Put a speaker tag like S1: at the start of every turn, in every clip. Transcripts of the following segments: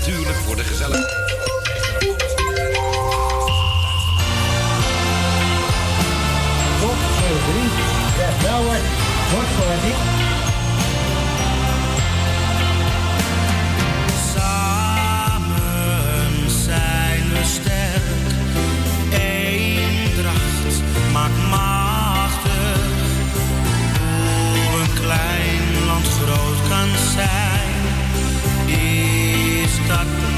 S1: natuurlijk voor de gezelligheid.
S2: Top 3. Ja, nou wordt wordt voor
S3: zijn. Eendracht maakt machtig. Hoe een klein land groot kan zijn, is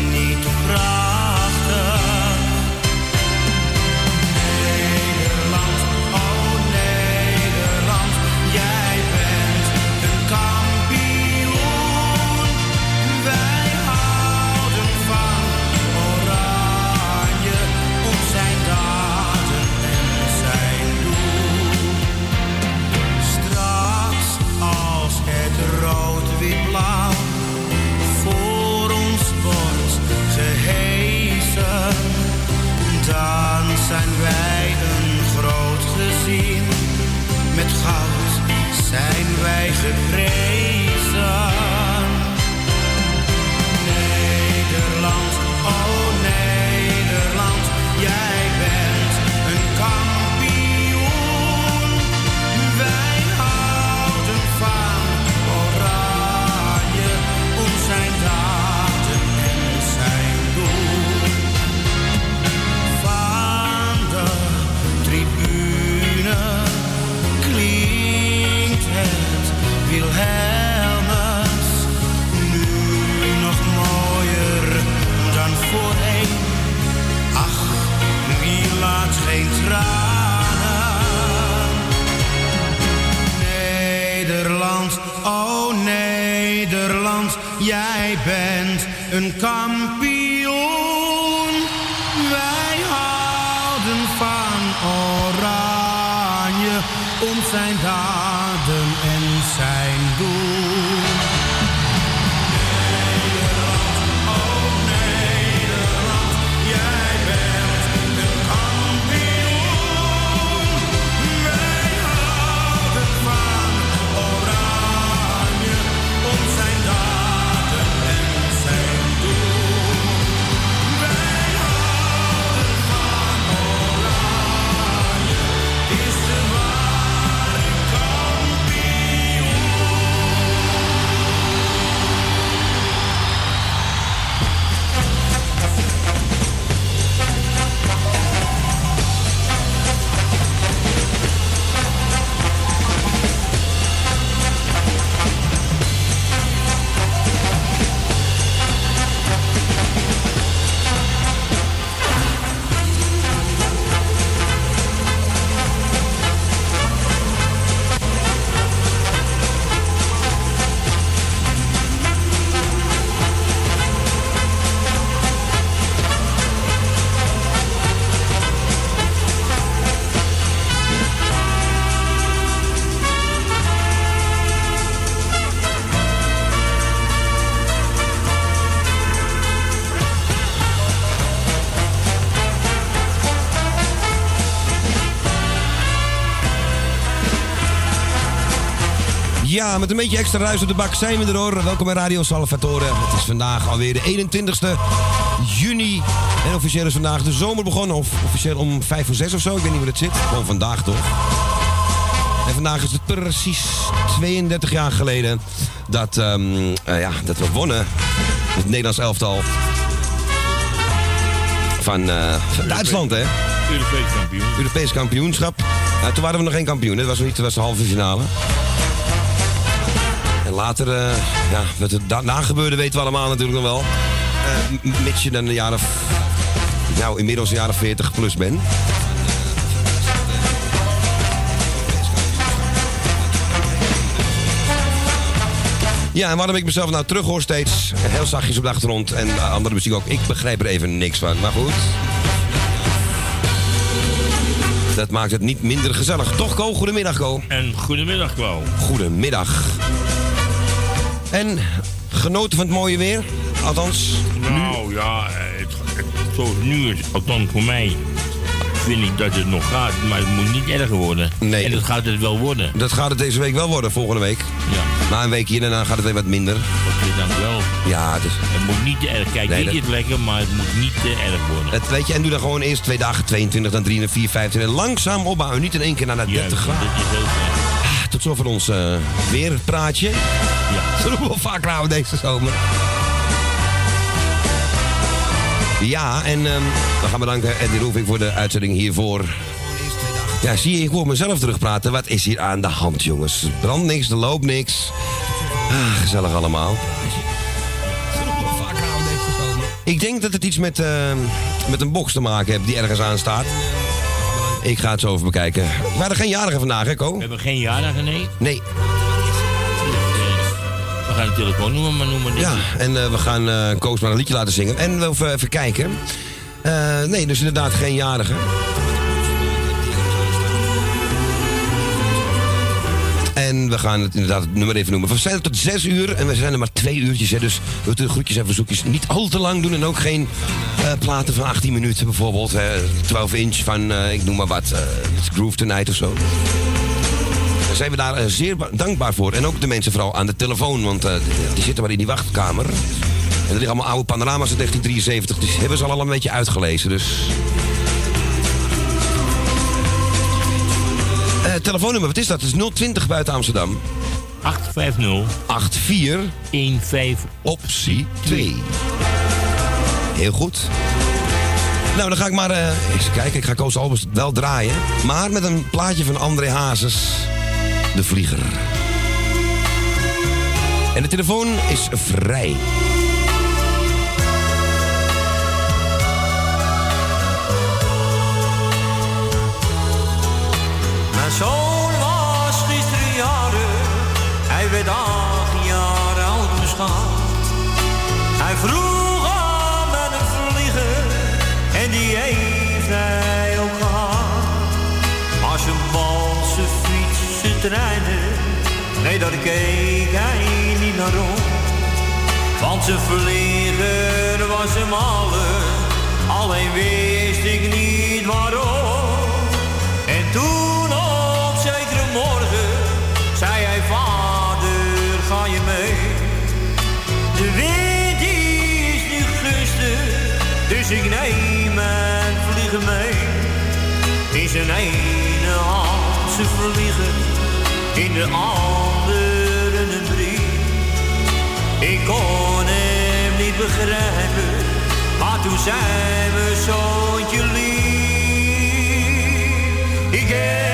S3: jij bent een kampioen. Wij houden van oranje, om zijn daden en zijn doel.
S1: Ja, met een beetje extra ruis op de bak zijn we er hoor. Welkom bij Radio Salvatore. Het is vandaag alweer de 21ste juni. En officieel is vandaag de zomer begonnen. Of officieel om 5 voor 6 of zo. Ik weet niet hoe het zit. Gewoon vandaag toch? En vandaag is het precies 32 jaar geleden dat, ehm, eh, ja, dat we wonnen. Het Nederlands elftal. Van, eh, van Duitsland, hè?
S4: Europees kampioen.
S1: Europees kampioenschap. Ja, toen waren we nog geen kampioen. Dit was nog niet, dat was de halve finale. Later, eh, ja, wat er daarna gebeurde weten we allemaal natuurlijk nog wel. M- mits je dan een jaar of, nou inmiddels een jaar of 40 plus bent. Ja, en waarom ik mezelf nou terug hoor steeds, heel zachtjes op de achtergrond en andere muziek ook. Ik begrijp er even niks van, maar goed. Dat maakt het niet minder gezellig. Toch, Ko? Goedemiddag, Ko.
S4: En goedemiddag, Klauw.
S1: Goedemiddag. En genoten van het mooie weer? Althans,
S4: Nou ja, het, het nu is, althans voor mij, vind ik dat het nog gaat, maar het moet niet erger worden.
S1: Nee.
S4: En dat gaat het wel worden.
S1: dat gaat het deze week wel worden, volgende week.
S4: Ja,
S1: Na een week hier daarna gaat het weer wat minder.
S4: dat wel.
S1: Ja, dus,
S4: Het moet niet te erg. Kijk,
S1: Nee,
S4: dit
S1: dat-
S4: is lekker, maar het moet niet te erg worden.
S1: het, weet je, en doe dan gewoon eerst twee dagen 22, dan 3, 4, 25. En langzaam opbouwen, niet in één keer naar de 30
S4: Juist, dat
S1: graden.
S4: is heel fijn.
S1: Tot zover ons eh, weerpraatje.
S4: Ja.
S1: Dat doen we wel vaak houden deze zomer. Ja, en ehm, we gaan bedanken Eddie Roefing voor de uitzending hiervoor. Ja, zie je, ik hoor mezelf terugpraten. Wat is hier aan de hand, jongens? Brandt niks, er loopt niks. Ah, gezellig allemaal. Ik denk dat het iets met, ehm, met een box te maken heeft die ergens aan staat. Ik ga het zo even bekijken. We hadden geen jarige vandaag, hè, Ko?
S4: We hebben geen jarigen, nee.
S1: Nee.
S4: We gaan de telefoonnummer maar noemen.
S1: Ja, en eh, we gaan eh Koos maar een liedje laten zingen. En we even, even kijken. Eh, nee, dus inderdaad geen jarige. En we gaan het inderdaad het nummer even noemen. We zijn tot zes uur en we zijn er maar twee uurtjes. Hè, dus we moeten groetjes en verzoekjes niet al te lang doen. En ook geen platen van 18 minuten bijvoorbeeld. Hè, 12 inch van, ik noem maar wat, Groove Tonight of zo. Zijn we daar eh, zeer ba- dankbaar voor. En ook de mensen vooral aan de telefoon, want eh, die zitten maar in die wachtkamer. En er liggen allemaal oude panorama's uit 1973, dus die hebben ze al een beetje uitgelezen. Dus... Eh, telefoonnummer, wat is dat? Het is 020 buiten Amsterdam.
S4: 850
S1: 84
S4: 15
S1: optie 2. Heel goed. Nou, dan ga ik maar eh, eens kijken. Ik ga Koos Albers wel draaien. Maar met een plaatje van André Hazes. De Vlieger. En de telefoon is vrij.
S5: Nee daar keek hij niet naar om. Want zijn vlieger was hem alles, alleen wist ik niet waarom. En toen op zekere morgen zei hij, vader, ga je mee? De wind is nu gunstig, dus ik neem mijn vliegen mee. In zijn ene hand zijn vliegen, in de andere een. Ik kon hem niet begrijpen, maar toen zei mijn zoontje lief. Ik heb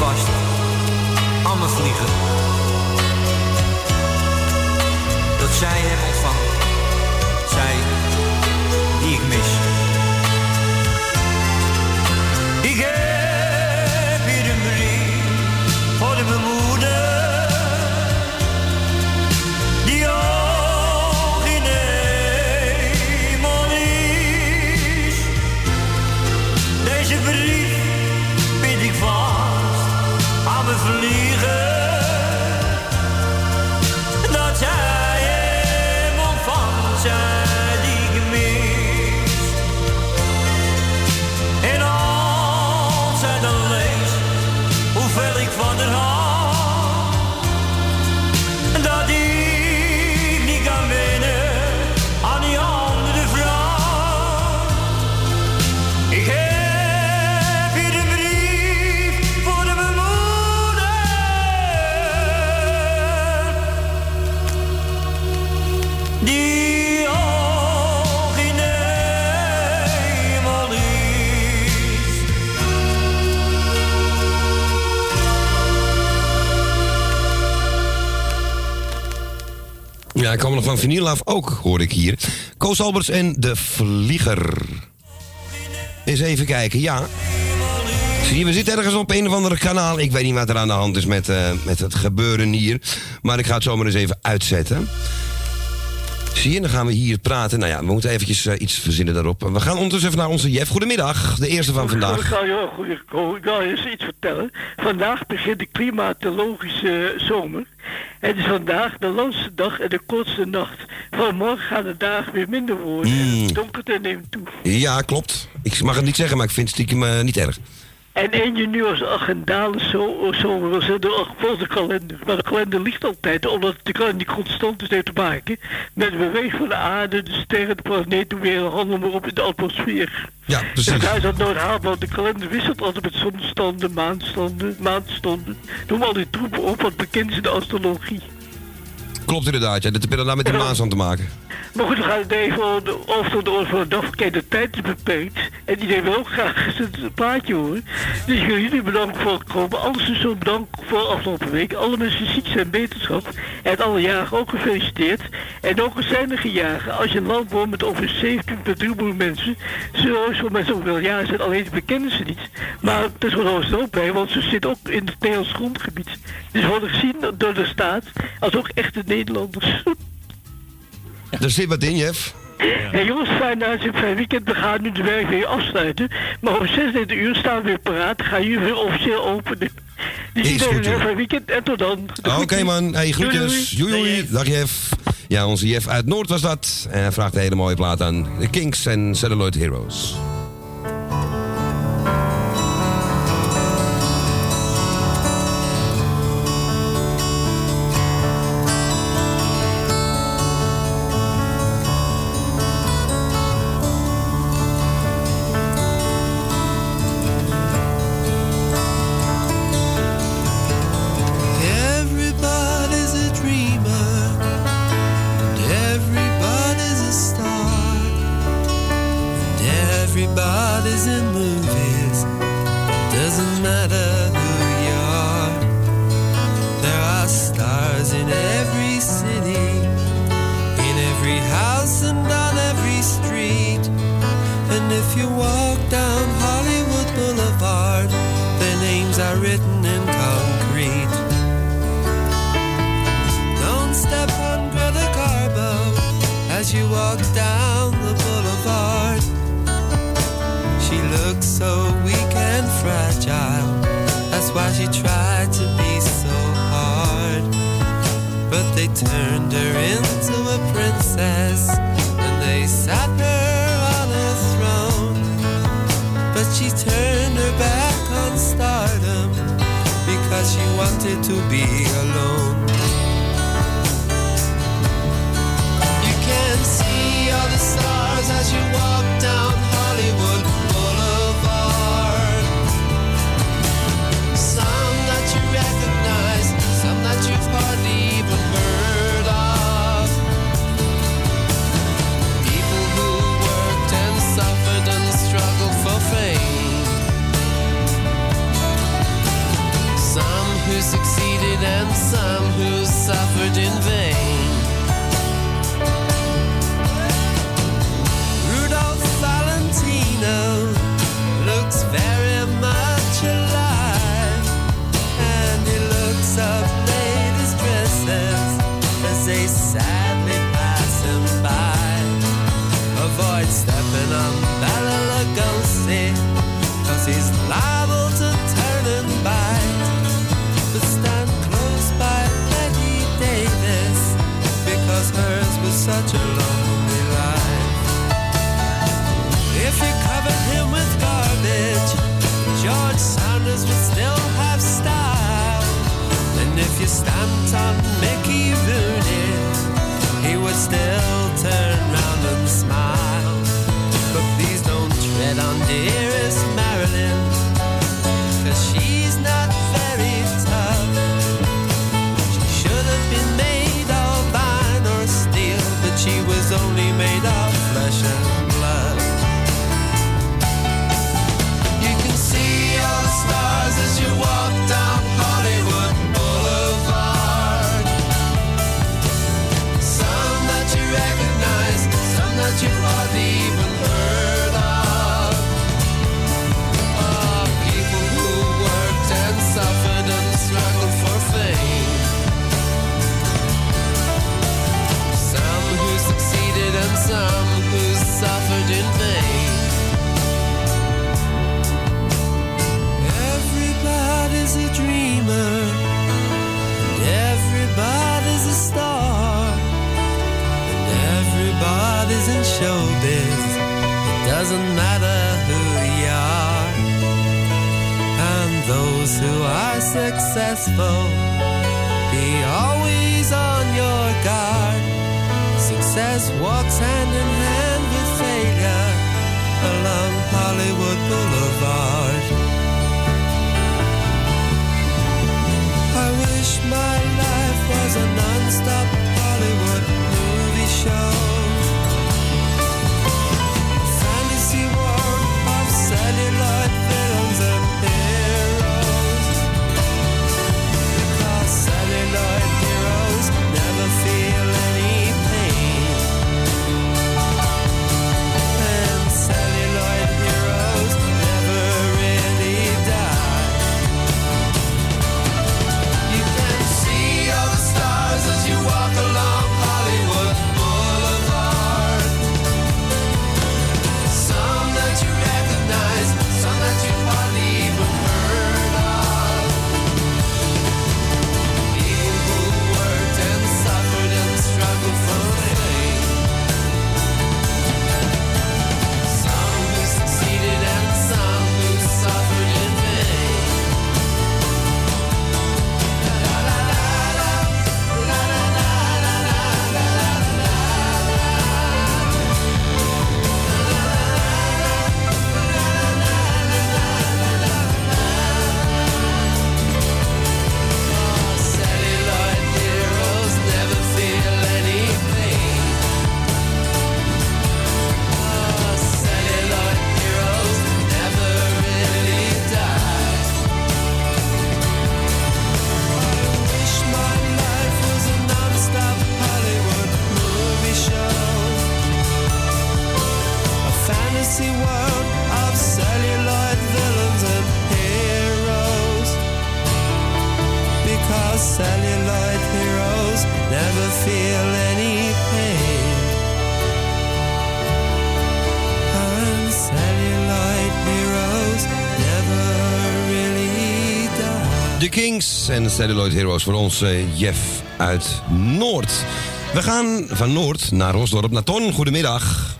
S5: vast Ik
S1: kwam nog van vinyl ook, hoor ik hier. Koos Alberts en De Vlieger. Eens even kijken, ja. We zitten ergens op een of andere kanaal. Ik weet niet wat er aan de hand is met, eh, met het gebeuren hier. Maar ik ga het zomaar eens even uitzetten. Zie je, dan gaan we hier praten. Nou ja, we moeten eventjes eh, iets verzinnen daarop. We gaan ondertussen even naar onze Jeff. Goedemiddag, de eerste van
S6: Ik
S1: vandaag.
S6: je ik wil je eens iets vertellen. Vandaag begint de klimatologische zomer. Het is vandaag de langste dag en de kortste nacht. Vanmorgen gaan de dagen weer minder worden. En
S1: Mm.
S6: donkerte neemt toe.
S1: Ja, klopt. Ik mag het niet zeggen, maar ik vind het stiekem eh, niet erg.
S6: En 1 juni was agendale zo, zomer, was de kalender. Maar de kalender ligt altijd, omdat de kalender constant is, heeft te maken met de beweging van de aarde, de sterren, de planeten, weer handelen maar op in de atmosfeer.
S1: Ja,
S6: Dus
S1: precies.
S6: hij is dat nooit haalbaar, want de kalender wisselt altijd met zonstanden, maanstanden, maandstanden. Noem al die troepen op, wat bekend is in de astrologie.
S1: Klopt inderdaad, ja. Dat heeft inderdaad met de maanstand te maken.
S6: Maar goed, we gaan het even over de over de orde van de dag. Kijk, de tijd is beperkt. En iedereen wil ook graag een plaatje horen. Dus ik wil jullie bedanken voor het komen. Alle seizoen bedankt voor afgelopen week. Alle mensen ziek zijn, beterschap. En alle jaren ook gefeliciteerd. En ook er zijn er gejaren. Als je een land woont met over 17,3 miljoen mensen. Zullen veel mensen ook wel jaren zijn, alleen bekennen ze niet. Maar het is gewoon er ook bij, want ze zitten ook in het Nederlands grondgebied. Dus worden gezien door de staat als ook echte Nederlanders.
S1: Er zit wat in, Jeff.
S6: Hey jongens, fijn uitzien, fijn weekend. We gaan nu de werk weer afsluiten. Maar om 36 uur staan we weer paraat. Gaan jullie weer officieel openen. Dus
S1: Is
S6: iedereen een fijn weekend en tot dan. De
S1: Oké man, hey, groetjes. Joei, joei. Dag Jeff. Ja, onze Jeff uit Noord was dat. En hij vraagt een hele mooie plaat aan. De Kings en Celluloid Heroes.
S7: You walk down Hollywood Boulevard, their names are written in concrete. Don't step on Greta Garbo as you walk down the boulevard. She looks so weak and fragile. That's why she tried to be so hard. But they turned her into a princess be some who suffered in vain. Such a lonely life. If you covered him with garbage, George Sanders would still have style. And if you stamped on Mickey Rooney, he would still turn round and smile. But please don't tread on dearest doesn't matter who you are, and those who are successful, be always on your guard. Success walks hand in hand with failure along Hollywood Boulevard. I wish my life was a non-stop Hollywood movie show. Celluloid
S1: en de Celluloid Heroes voor ons, eh, Jeff uit Noord. We gaan van Noord naar Rosdorp, naar Ton. Goedemiddag.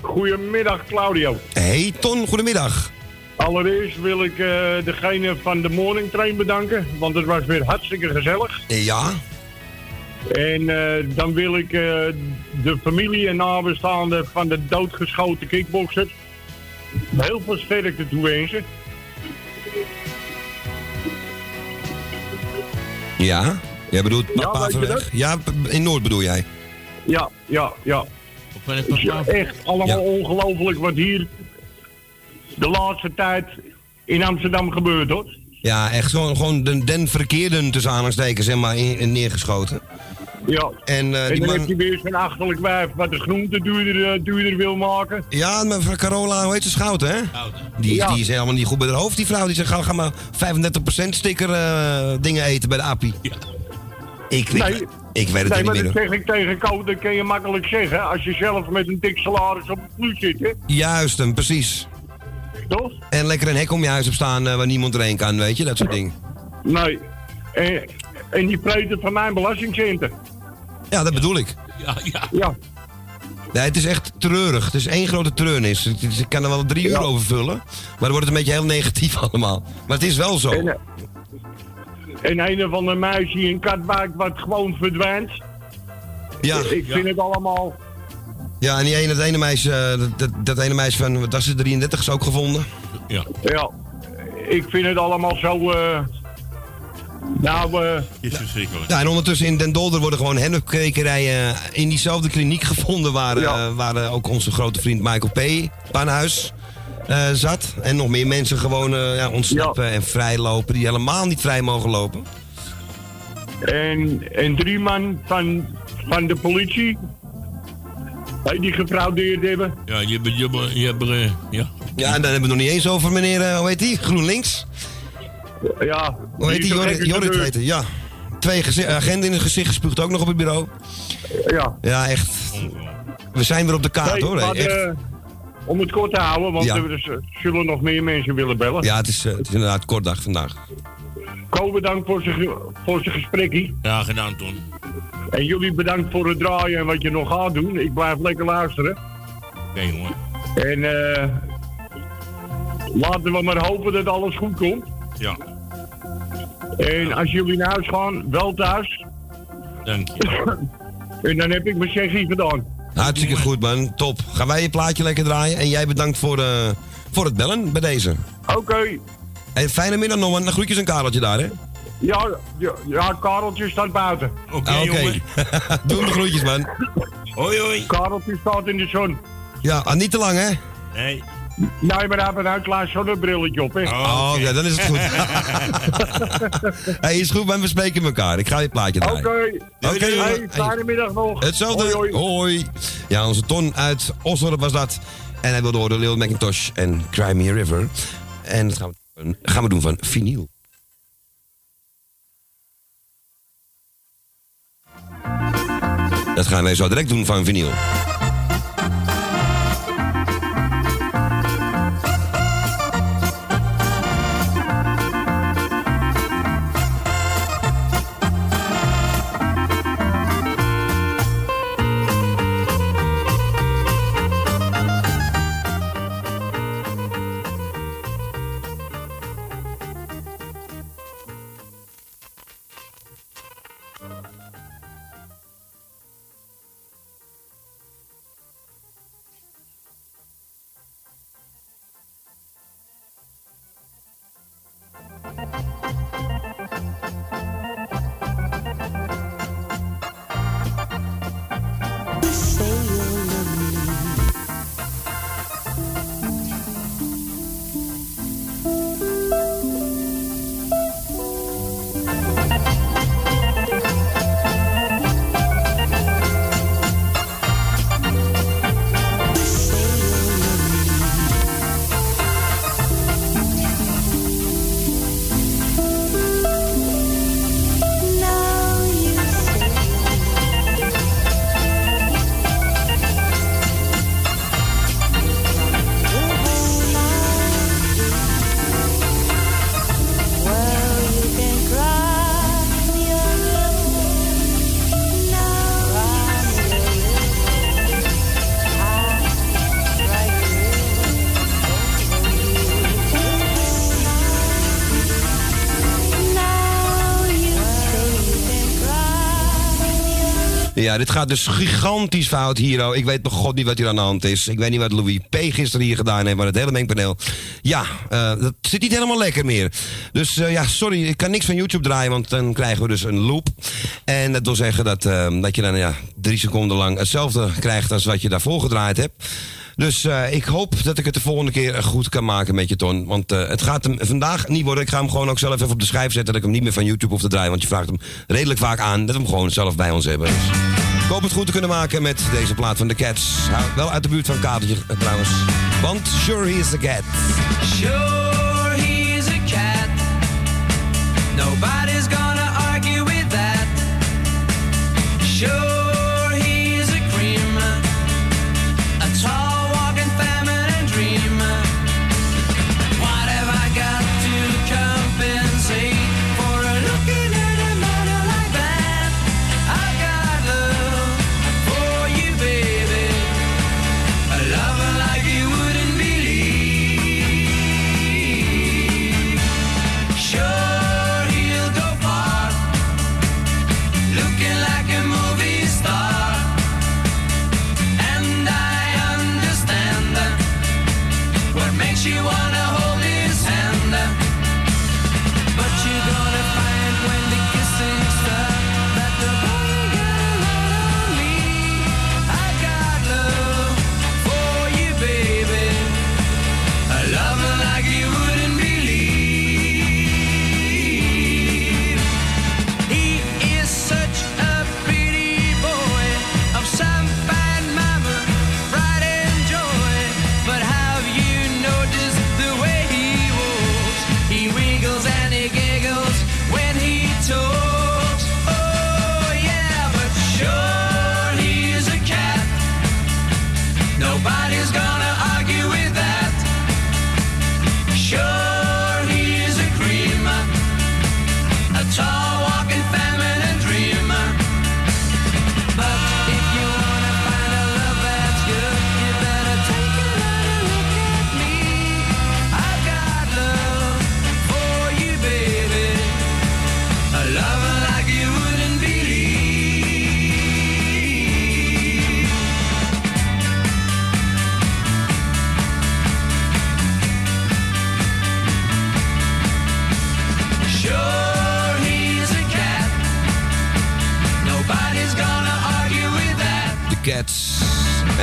S8: Goedemiddag Claudio.
S1: Hey Ton, goedemiddag.
S8: Allereerst wil ik eh, degene van de morning train bedanken, want het was weer hartstikke gezellig.
S1: Ja,
S8: En eh, dan wil ik eh, de familie en nabestaanden van de doodgeschoten kickboxer heel veel sterkte toewensen.
S1: Ja. Jij bedoelt
S8: Ja?
S1: Ja, in Noord bedoel jij?
S8: Ja, ja, ja. Het is echt allemaal ongelooflijk wat hier de laatste tijd in Amsterdam gebeurt hoor.
S1: Ja, echt gewoon, gewoon den, den verkeerden tussen aanhalingstekens zeg maar, in, in neergeschoten.
S8: Ja.
S1: En, eh,
S8: en
S1: die
S8: dan
S1: man-
S8: heb je weer zo'n achterlijk wijf wat de groente duurder, eh, duurder wil maken.
S1: Ja, mevrouw Carola, hoe heet ze? Schouten, hè? Die,
S8: Ja.
S1: die is helemaal niet goed bij haar hoofd, die vrouw. Die zegt, ga, ga maar 35% sticker eh, dingen eten bij de appie. Ik, ik,
S8: Nee.
S1: ik weet het
S8: nee,
S1: niet
S8: maar
S1: meer.
S8: dat zeg ik tegen Ko, dat kan je makkelijk zeggen. Als je zelf met een dik salaris op het vloer zit, hè.
S1: Juist hem, precies.
S8: Toch?
S1: En lekker een hek om je huis op staan waar niemand erheen kan, weet je, dat soort dingen.
S8: Nee. En, en die preten van mijn belastingcenten.
S1: Ja, dat bedoel ik.
S4: Ja, ja.
S8: Ja.
S1: Nee, het is echt treurig. Het is één grote treurnis. Ik kan er wel drie uur over vullen. Maar dan wordt het een beetje heel negatief allemaal. Maar het is wel zo.
S8: En, eh, en een of ander meisje in Katwijk wat gewoon verdwijnt.
S1: Ja,
S8: Ik vind het allemaal...
S1: ja en die ene, dat, ene meisje, eh, dat, dat, dat ene meisje van, wat was het, 33 is ook gevonden.
S4: Ja.
S8: Ja. Ik vind het allemaal zo... eh nou, eh
S4: Is verschrikkelijk.
S1: Ja, en ondertussen in Den Dolder worden gewoon hennepkwekerijen in diezelfde kliniek gevonden waar,
S8: Ja.
S1: eh, waar eh, ook onze grote vriend Michael P. Panhuis eh, zat. En nog meer mensen gewoon eh, ja, ontsnappen en vrijlopen die helemaal niet vrij mogen lopen.
S8: en, en drie man van, van de politie... die gefraudeerd hebben.
S4: Ja, je hebt, je je ja.
S1: Ja, en dan hebben we het nog niet eens over meneer, hoe heet die? GroenLinks.
S8: Ja.
S1: Hoe heet die? Jorrit, heet hij, ja. Twee gezi- agenten in het gezicht gespuugd ook nog op het bureau.
S8: Ja.
S1: Ja, echt. We zijn weer op de kaart
S8: Nee,
S1: hoor.
S8: maar,
S1: echt.
S8: eh, om het kort te houden, want
S1: Ja.
S8: er z- zullen nog meer mensen willen bellen.
S1: Ja, het is, eh, het is inderdaad een kort dag vandaag.
S8: Ko bedankt voor zijn voor zijn gesprekje.
S4: ja, gedaan, Ton.
S8: En jullie bedankt voor het draaien en wat je nog gaat doen. Ik blijf lekker luisteren.
S4: Oké, jongen.
S8: En eh laten we maar hopen dat alles goed komt.
S4: Ja,
S8: En als jullie naar huis gaan, wel thuis.
S4: dank je.
S8: En dan heb ik mijn zeggie gedaan.
S1: Hartstikke goed man, top. Gaan wij je plaatje lekker draaien. En jij bedankt voor, eh, voor het bellen bij deze.
S8: Oké.
S1: En fijne middag nog man. Groetjes aan Kareltje daar hè.
S8: Ja, ja, ja, Kareltje staat buiten.
S4: Oké,
S1: Ah. Doe de groetjes man.
S4: Hoi, hoi.
S8: Kareltje staat in de zon.
S1: Ja, ah, niet te lang hè.
S4: Nee.
S8: Nee, maar hij heeft een klein zonnebrilletje op, hè.
S1: Oh, oké, dan is het goed. hey, is goed man, we spreken elkaar. Ik ga je plaatje
S8: Oké.
S1: draaien. Oké, jongen.
S8: Hey, fijne middag nog.
S1: Hetzelfde.
S8: Hoi,
S1: Hoi,
S8: hoi.
S1: Ja, onze Ton uit Osdorp was dat. En hij wilde horen Lil Macintosh en Cry Me a River. En dat gaan we, gaan we doen van vinyl. Dat gaan wij zo direct doen van vinyl. Dit gaat dus gigantisch fout hier. Ik weet nog god niet wat hier aan de hand is. Ik weet niet wat Louis P. gisteren hier gedaan heeft, maar het hele mengpaneel. Ja, eh, dat zit niet helemaal lekker meer. Dus eh, ja, sorry, ik kan niks van YouTube draaien, want dan krijgen we dus een loop. En dat wil zeggen dat, eh, dat je dan ja, drie seconden lang hetzelfde krijgt als wat je daarvoor gedraaid hebt. Dus ik hoop dat ik het de volgende keer goed kan maken met je, Ton. Want het gaat hem vandaag niet worden. Ik ga hem gewoon ook zelf even op de schijf zetten... dat ik hem niet meer van YouTube hoef te draaien. Want je vraagt hem redelijk vaak aan dat we hem gewoon zelf bij ons hebben. Dus ik hoop het goed te kunnen maken met deze plaat van de Cats. Wel uit de buurt van Katertje eh, trouwens. Want sure he is a cat.
S9: Sure, he's a cat. Nobody's gonna argue with that. Sure,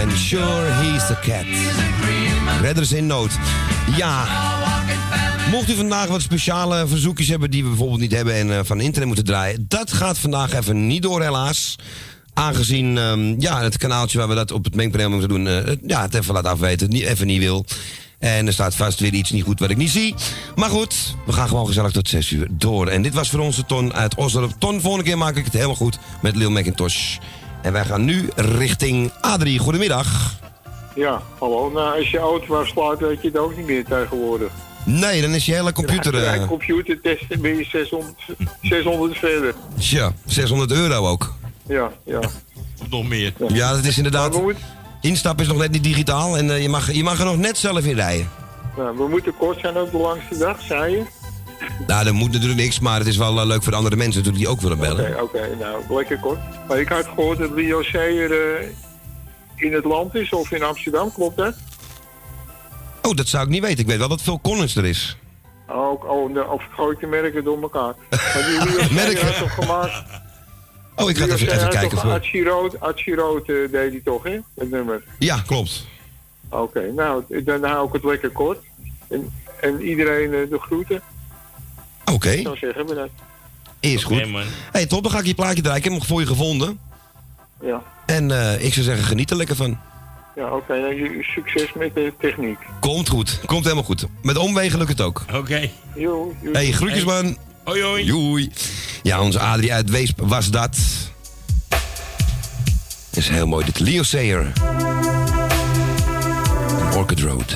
S1: En sure he's a cat. Redders in nood. Ja. Mocht u vandaag wat speciale verzoekjes hebben die we bijvoorbeeld niet hebben en eh, van internet moeten draaien, dat gaat vandaag even niet door, helaas. Aangezien ehm, ja, het kanaaltje waar we dat op het mengpaneel moeten doen, eh, ja, het even laat afweten, niet, even niet wil. En er staat vast weer iets niet goed wat ik niet zie. Maar goed, we gaan gewoon gezellig tot 6 uur door. En dit was voor onze Ton uit Osdorp. Ton, volgende keer maak ik het helemaal goed met Lil McIntosh. En wij gaan nu richting Adrie. Goedemiddag.
S10: Ja, hallo. Nou, als je auto afslaat, weet je het ook niet meer tegenwoordig.
S1: Nee, dan is je hele computer...
S10: Ja,
S1: eh,
S10: computertesten ben je 600, 600 verder.
S1: Tja, 600 euro ook.
S10: Ja, ja.
S4: Nog meer.
S1: Ja, dat is inderdaad... Instappen is nog net niet digitaal en eh, je, mag, je mag er nog net zelf in rijden.
S10: Nou, we moeten kort zijn op de langste dag, zei je?
S1: Nou, dat moet natuurlijk niks, maar het is wel eh, leuk voor de andere mensen natuurlijk die ook willen bellen.
S10: Oké, oké, nou, lekker kort. Maar ik had gehoord dat Rio C er eh, in het land is, of in Amsterdam, klopt dat?
S1: Oh, dat zou ik niet weten. Ik weet wel dat Phil Collins er is.
S10: Ook, oh, de- of de merken door elkaar. Maar die
S1: Merken?
S10: had toch gemaakt...
S1: Oh, ik ga even, even kijken. Voor...
S10: Archie Rood, Archie Rood eh, deed hij toch, hè? Het nummer.
S1: Ja, klopt.
S10: Oké, nou, dan hou ik het lekker kort. En, en iedereen de groeten.
S1: Oké,
S10: Ik zou zeggen, bedankt.
S1: is goed. hey, top, dan ga ik je plaatje draaien. Ik heb hem voor je gevonden.
S10: Ja,
S1: En eh, ik zou zeggen, geniet er lekker van.
S10: ja oké. nou, je- succes met de techniek.
S1: Komt goed. Komt helemaal goed. Met omwegen lukt het ook.
S4: Oké.
S10: Jo.
S1: Hey, groetjes man.
S4: Hoi hoi.
S1: Joei. Ja, onze Adrie uit Weesp was dat. Is heel mooi dit. Leo Sayer. Orchid Road.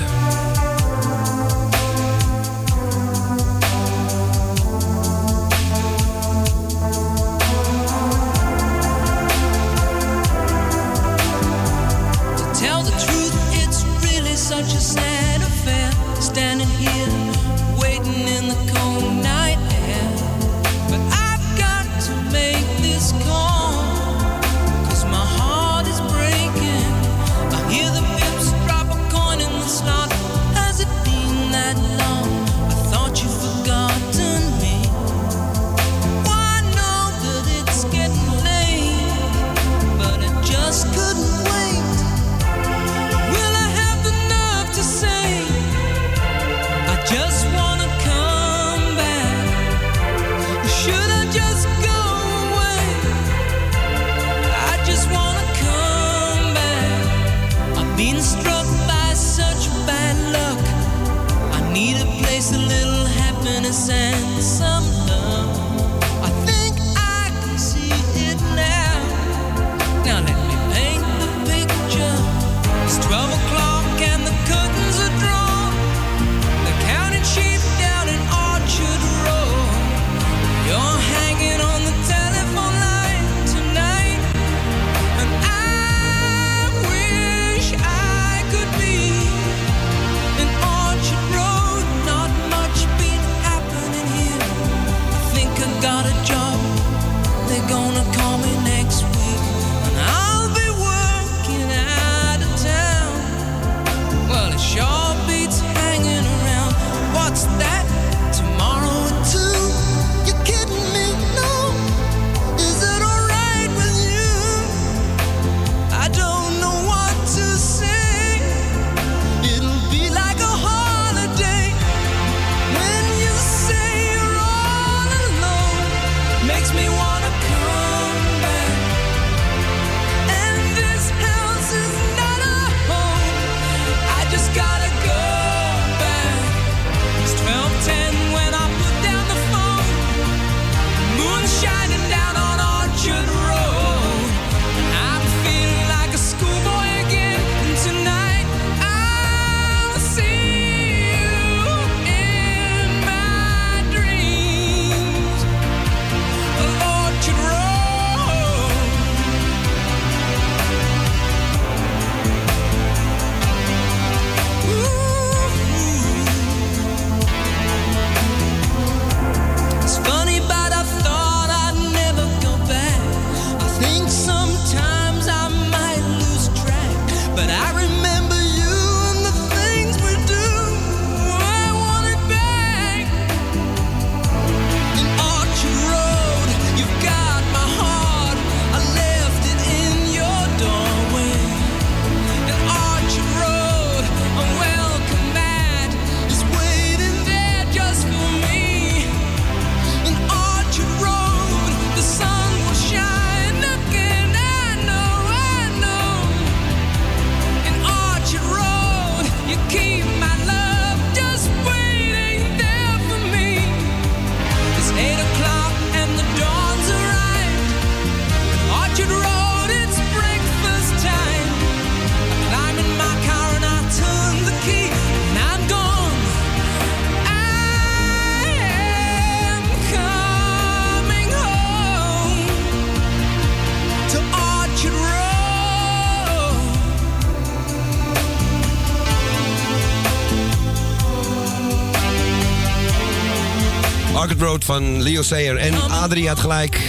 S1: Van Leo Sayer en Adrie had gelijk.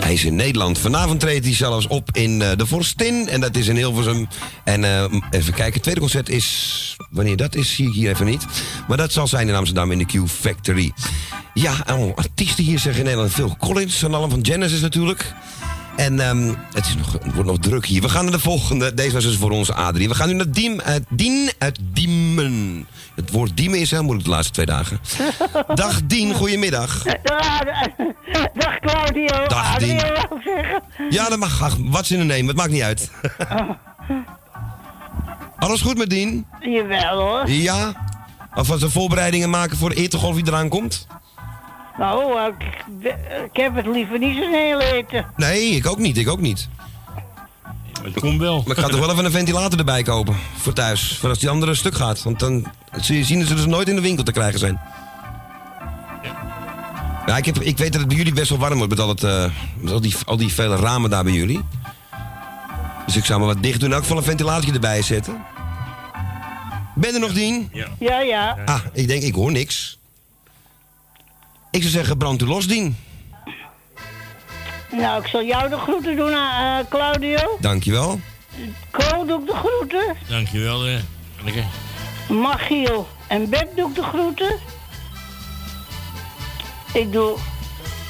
S1: Hij is in Nederland. Vanavond treedt hij zelfs op in eh, de Vorstin. En dat is in Hilversum. En eh, even kijken, het tweede concert is... Wanneer dat is, zie ik hier even niet. Maar dat zal zijn in Amsterdam in de Q Factory. Ja, allemaal artiesten hier zeggen in Nederland. Phil Collins en allemaal van Genesis natuurlijk. En ehm, het, is nog, het wordt nog druk hier. We gaan naar de volgende. Deze was dus voor ons Adrie. We gaan nu naar Diem uit, Dien uit Diemen. Het woord Diemen is heel moeilijk de laatste twee dagen. Dag Dien, goedemiddag.
S11: Dag Claudio.
S1: Dag, Dien. Ja, dat mag. Ach, Wat in de neem, het maakt niet uit. Alles goed met Dien?
S11: Jawel hoor.
S1: Ja? Of wat de voorbereidingen maken voor de etengolf die eraan komt?
S11: Nou, ik, ik heb het liever niet zo heel eten.
S1: Nee, ik ook niet, ik ook niet.
S4: Het komt wel.
S1: Maar ik ga toch wel even een ventilator erbij kopen. Voor thuis. Voor als die andere stuk gaat. Want dan zie je zien dat ze dus nooit in de winkel te krijgen zijn. Ja, ik, heb, ik weet dat het bij jullie best wel warm wordt met, al, het, eh, met al, die, al die vele ramen daar bij jullie. Dus ik zou maar wat dicht doen en ook van een ventilatortje erbij zetten. Ben er nog, Dien?
S4: Ja.
S11: Ja, ja.
S1: Ah, ik denk, ik hoor niks. Ik zou zeggen, brand u los, Dien.
S11: Nou, ik zal jou de groeten doen, eh, Claudio.
S1: Dankjewel.
S11: Ko doe ik de groeten.
S4: Dankjewel, eh. Lekker.
S11: Machiel en Beb doe ik de groeten. Ik doe...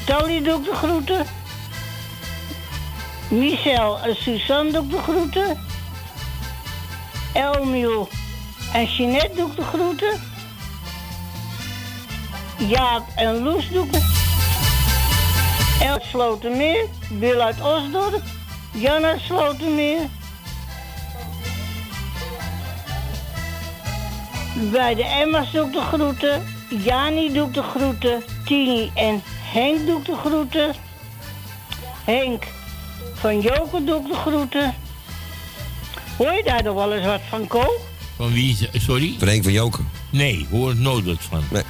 S11: Tally doe ik de groeten. Michel en Suzanne doe ik de groeten. Elmiel en Jeanette doe ik de groeten. Jaap en Loes doe ik de... El Slotermeer, Bill uit Osdorp, Jan uit Slotermeer.
S12: Bij de Emma's doe ik de groeten. Jani doe ik de groeten. Tini en Henk doe ik de groeten. Henk van Joker doe ik de groeten. Hoor je daar nog wel eens wat van, Ko?
S4: Van wie Sorry?
S1: Van Henk van Joker.
S4: Nee, hoor het nooit wat van.
S1: Nee.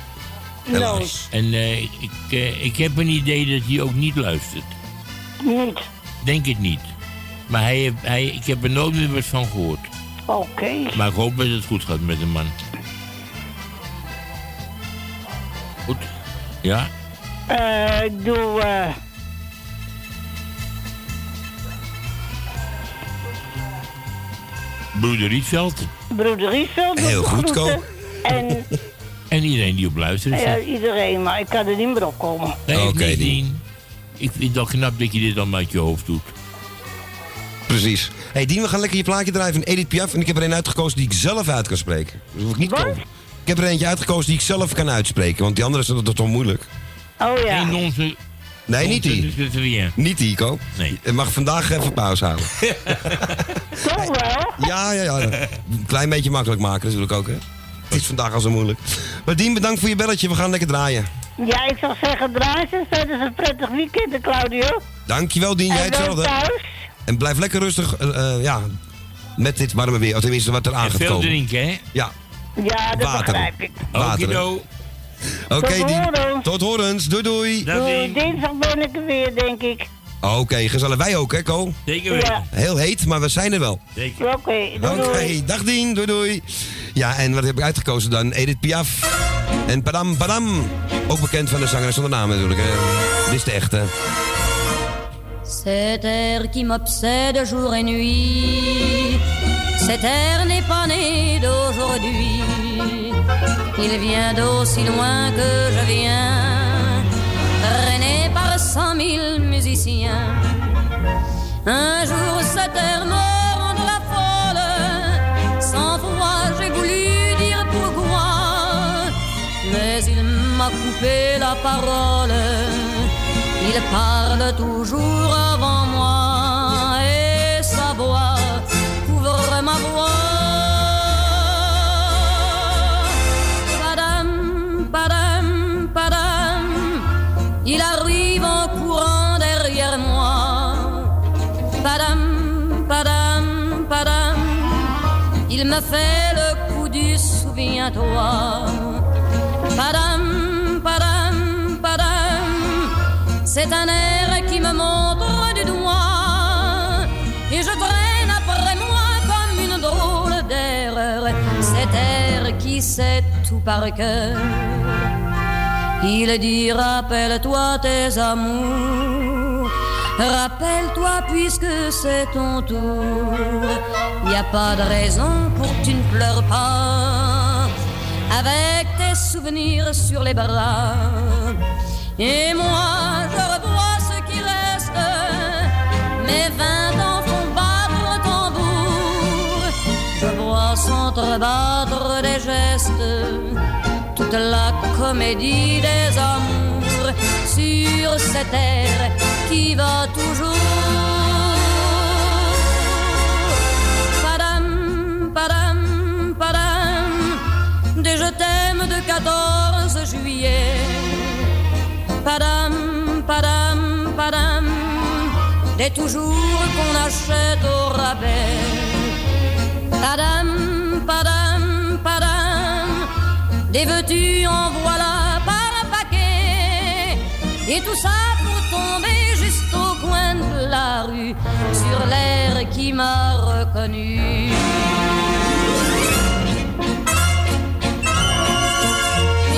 S12: Helaas.
S4: En eh, ik, eh, ik heb een idee dat hij ook niet luistert.
S12: Niet.
S4: Denk het niet. Maar hij heeft, hij, ik heb er nooit meer wat van gehoord.
S12: Oké.
S4: Maar ik hoop dat het goed gaat met de man. Goed. Ja?
S12: Eh, doe... eh,
S4: Broeder Rietveld.
S12: broeder Rietveld
S4: Heel goed,
S12: groeten.
S4: Ko.
S12: En
S4: En iedereen die op luistert.
S12: eh, iedereen, maar ik kan er niet meer op komen.
S4: Nee,
S1: Oké,
S4: okay,
S1: Dien.
S4: Ik vind het wel knap dat je dit allemaal uit je hoofd doet.
S1: Precies. hey, Dien, we gaan lekker je plaatje draaien van Edith Piaf. En ik heb er een uitgekozen die ik zelf uit kan spreken. Dus hoef ik niet komen. Ik heb er eentje uitgekozen die ik zelf kan uitspreken. Want die andere is dat toch moeilijk.
S12: Oh ja.
S4: En onze...
S1: Nee, niet die.
S4: die.
S1: Niet die, Ko.
S4: Nee.
S1: Je mag vandaag even pauze houden.
S12: Toch wel?
S1: Ja, ja, ja. Een klein beetje makkelijk maken natuurlijk ook, hè. Het is vandaag al zo moeilijk. Maar Dien, bedankt voor je belletje. We gaan lekker draaien.
S12: Ja, ik zou zeggen, draai ze. Het is een prettig weekend, Claudio.
S1: Dankjewel, Dien. Jij
S12: En wel
S1: hetzelfde.
S12: thuis.
S1: En blijf lekker rustig, eh, eh, ja, met dit warme weer. Of tenminste, wat er aan gaat
S4: Veel drinken, hè?
S1: Ja,
S12: Ja, dat
S1: Water.
S12: begrijp ik.
S1: water. Oké,
S12: Tot
S1: Dien.
S12: horens.
S1: Tot horens. Doei, doei.
S12: Doei, dinsdag ben ik er weer, denk ik.
S1: Oké, gezellig. Wij ook, hè, Ko?
S4: Zeker
S12: weten.
S1: Heel heet, maar we zijn er wel.
S4: Zeker.
S12: Oké, doei,
S1: Oké,
S12: doei.
S1: dag Dien. Doei, doei. Ja, en wat heb ik uitgekozen dan? Edith Piaf. En Padam Padam. Ook bekend van de zanger zonder naam natuurlijk, hè. Dit is de echte.
S13: Cet air qui m'obsède jour et nuit, cet air n'est pas né d'aujourd'hui. Il vient d'aussi loin que je viens, par cent mille musiciens. Un jour cet air me rend la folle, sans foi j'ai voulu dire pourquoi, mais il m'a coupé la parole. Il parle toujours avant moi me fait le coup du souviens-toi. Padam, padam, padam, c'est un air qui me montre du doigt et je traîne après moi comme une drôle d'erreur. Cet air qui sait tout par cœur. Il dit rappelle-toi tes amours. Rappelle-toi puisque c'est ton tour. Y a pas de raison pour que tu ne pleures pas. Avec tes souvenirs sur les bras. Et moi, je revois ce qui reste. Mes vingt ans font battre le tambour. Je vois s'entrebattre des gestes. Toute la comédie des amours sur cette air qui va toujours. Padam, padam, padam, des je t'aime de 14 juillet. Padam, padam, padam, des toujours qu'on achète au rabais. Padam, padam, padam, des veux-tu en voilà par un paquet. Et tout ça sur l'air qui m'a reconnu.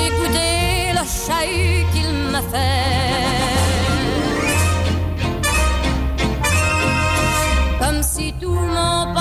S13: Écoutez le chahut qu'il m'a fait. Comme si tout mon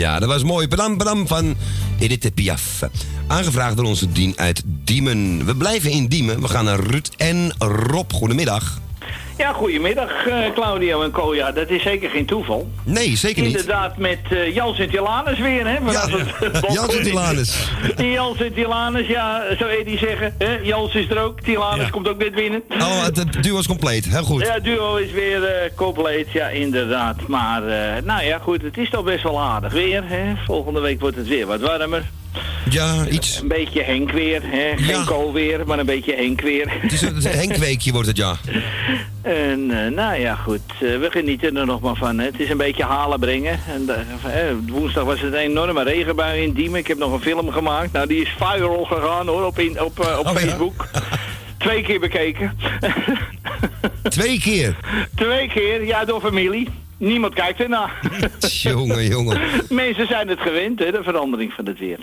S1: Ja, dat was mooi. Bram Bram van Edith Piaf. Aangevraagd door onze Dien uit Diemen. We blijven in Diemen. We gaan naar Ruud en Rob. Goedemiddag.
S14: Ja, goedemiddag eh, Claudio en Koja. Dat is zeker geen toeval.
S1: Nee, zeker niet.
S14: Inderdaad met eh, Jans en Tilanus weer, hè? vanaf het
S1: en Tilanus,
S14: ja, zou Eddie zeggen. Hè? Jans is er ook, Tilanus komt ook net binnen.
S1: Oh, het, duo is compleet. Heel goed.
S14: Ja, het duo is weer eh, compleet, ja, inderdaad. Maar, eh, nou ja, goed, het is toch best wel aardig weer, hè? Volgende week wordt het weer wat warmer.
S1: Ja, iets.
S14: Een beetje Henk weer, hè? Geen kool weer, maar een beetje Henk weer.
S1: Het is een Henkweekje wordt het, ja.
S14: En eh, nou ja, goed, eh, we genieten er nog maar van. Hè. Het is een beetje halen brengen. En, eh, eh, woensdag was het een enorme regenbui in Diemen. Ik heb nog een film gemaakt. Nou, die is viral gegaan hoor, op, in, op, eh, op
S1: Oh, ja?
S14: Facebook. Twee keer bekeken.
S1: Twee keer?
S14: Twee keer, ja, door familie. Niemand kijkt ernaar.
S1: Jongen, jongen.
S14: Mensen zijn het gewend, hè, de verandering van het weer.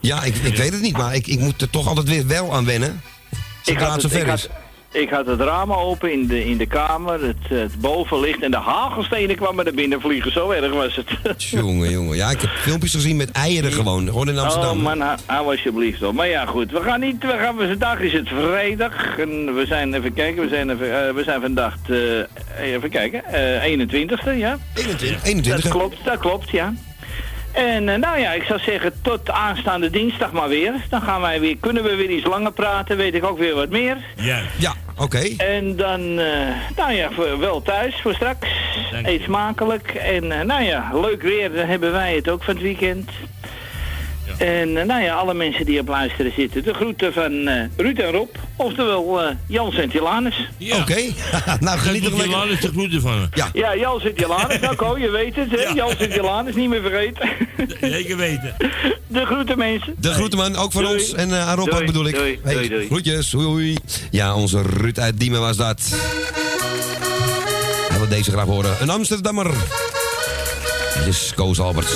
S1: Ja, ik, ik weet het niet, maar ik, ik moet er toch altijd weer wel aan wennen. Zodra het
S14: het, ik,
S1: zover
S14: had,
S1: is.
S14: Ik had het raam open in de, in de kamer, het, het bovenlicht en de hagelstenen kwamen er binnen vliegen. Zo erg was het.
S1: Jongen, jongen. Ja, ik heb filmpjes gezien met eieren gewoon. Gewoon in Amsterdam.
S14: Oh man, hou alsjeblieft op. Maar ja goed, we gaan niet, we gaan, vandaag is het vrijdag. En we zijn, even kijken, we zijn, even, eh, we zijn vandaag, eh, even kijken, eh 21ste, ja?
S1: 21. 21.
S14: Dat klopt, dat klopt, ja. En eh, nou ja, ik zou zeggen tot aanstaande dinsdag maar weer. Dan gaan wij weer, kunnen we weer iets langer praten, weet ik ook weer wat meer.
S4: Ja.
S1: Ja, oké.
S14: En dan, eh, nou ja, voor- wel thuis voor straks. Eet smakelijk. En eh, nou ja, leuk weer, dan hebben wij het ook van het weekend. En eh, nou ja, alle mensen die op luisteren zitten, de groeten van eh, Ruud en Rob. Oftewel eh, Jans en Tilanus.
S1: Oké. nou, geniet er lekker.
S4: De groeten van hem.
S1: Ja.
S14: Ja, Jans en Tilanus, nou Ko, je weet het, hè? Jans en Tilanus, niet meer vergeten.
S4: Zeker weten.
S14: De groeten mensen.
S1: De groeten man, ook van
S14: Doei.
S1: ons. En eh aan Rob
S14: Doei,
S1: ook bedoel ik.
S14: doei,
S1: Hey,
S14: doei, doei.
S1: Groetjes, hoi, hoi. Ja, onze Ruud uit Diemen was dat. Hij wil deze graag horen. Een Amsterdammer. Dit is Koos Alberts.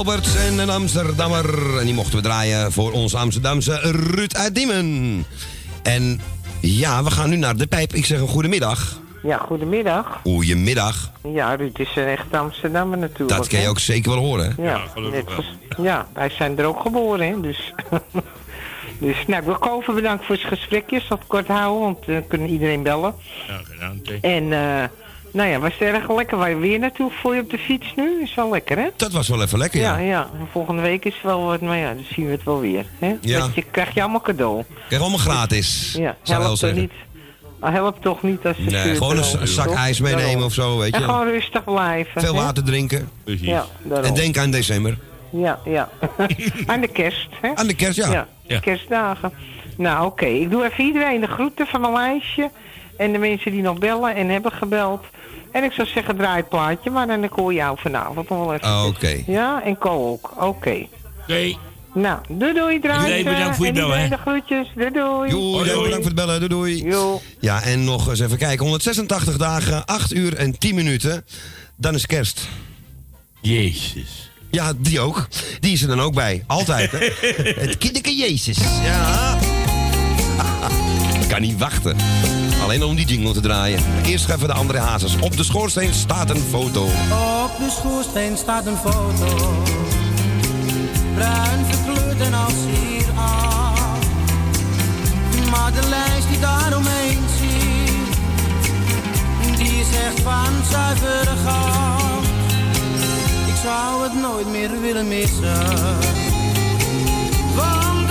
S1: Koos Albert en een Amsterdammer. En die mochten we draaien voor onze Amsterdamse Ruud uit Diemen. En ja, we gaan nu naar de pijp. Ik zeg een goedemiddag.
S15: Ja, goedemiddag.
S1: Goedemiddag.
S15: Ja, Ruud is een echte Amsterdammer natuurlijk.
S1: Dat kan je ook zeker wel horen. hè?
S15: Ja, net als- ja, wij zijn er ook geboren, hè, dus... dus, nou, ik wil Koven bedanken voor het gesprekje. Ik zal het kort houden, want dan kunnen iedereen bellen.
S4: Ja, gedaan.
S15: En, eh, nou ja, was het erg lekker. Waar je weer naartoe voor je op de fiets nu? Is wel lekker, hè?
S1: Dat was wel even lekker, ja.
S15: Ja, ja. Volgende week is het wel wat, maar ja, dan zien we het wel weer. Hè?
S1: Ja.
S15: Dat je krijg je allemaal cadeau.
S1: Krijg allemaal gratis.
S15: Ja,
S1: zou wel
S15: helpt toch
S1: zeggen.
S15: niet. Ah, helpt toch niet als je
S1: Nee, gewoon een zak
S15: toch?
S1: ijs meenemen of zo, weet
S15: En
S1: je.
S15: gewoon rustig blijven.
S1: Veel
S15: hè?
S1: water drinken.
S15: Ja, daarom.
S1: En denk aan december.
S15: Ja, ja. Aan de kerst, hè?
S1: Aan de kerst, ja.
S15: Ja,
S1: Ja.
S15: kerstdagen. Nou, oké. Ik doe even iedereen de groeten van mijn lijstje. En de mensen die nog bellen en hebben gebeld. En ik zou zeggen, draai het plaatje, maar dan hoor jou vanavond nog wel even.
S1: Ah, Oké.
S15: Ja, en Ko ook. Oké.
S4: Oké.
S15: Nou, doei doei, draai.
S4: Iedereen bedankt voor je
S15: en
S4: bellen,
S15: de groetjes. Doei doei.
S1: Joe, jij bedankt voor het bellen. Doei doei. Ja, en nog eens even kijken. 186 dagen, 8 uur en 10 minuten. Dan is kerst.
S4: Jezus.
S1: Ja, die ook. Die is er dan ook bij. Altijd, hè? het kinderke Jezus. Ja. kan niet wachten. Alleen om die jingle te draaien. Eerst even de andere hazes. Op de schoorsteen staat een foto.
S16: Op de schoorsteen staat een foto. Bruin verkleurd en als hier af. Maar de lijst die daaromheen ziet, die is echt van zuivere goud. Ik zou het nooit meer willen missen. Want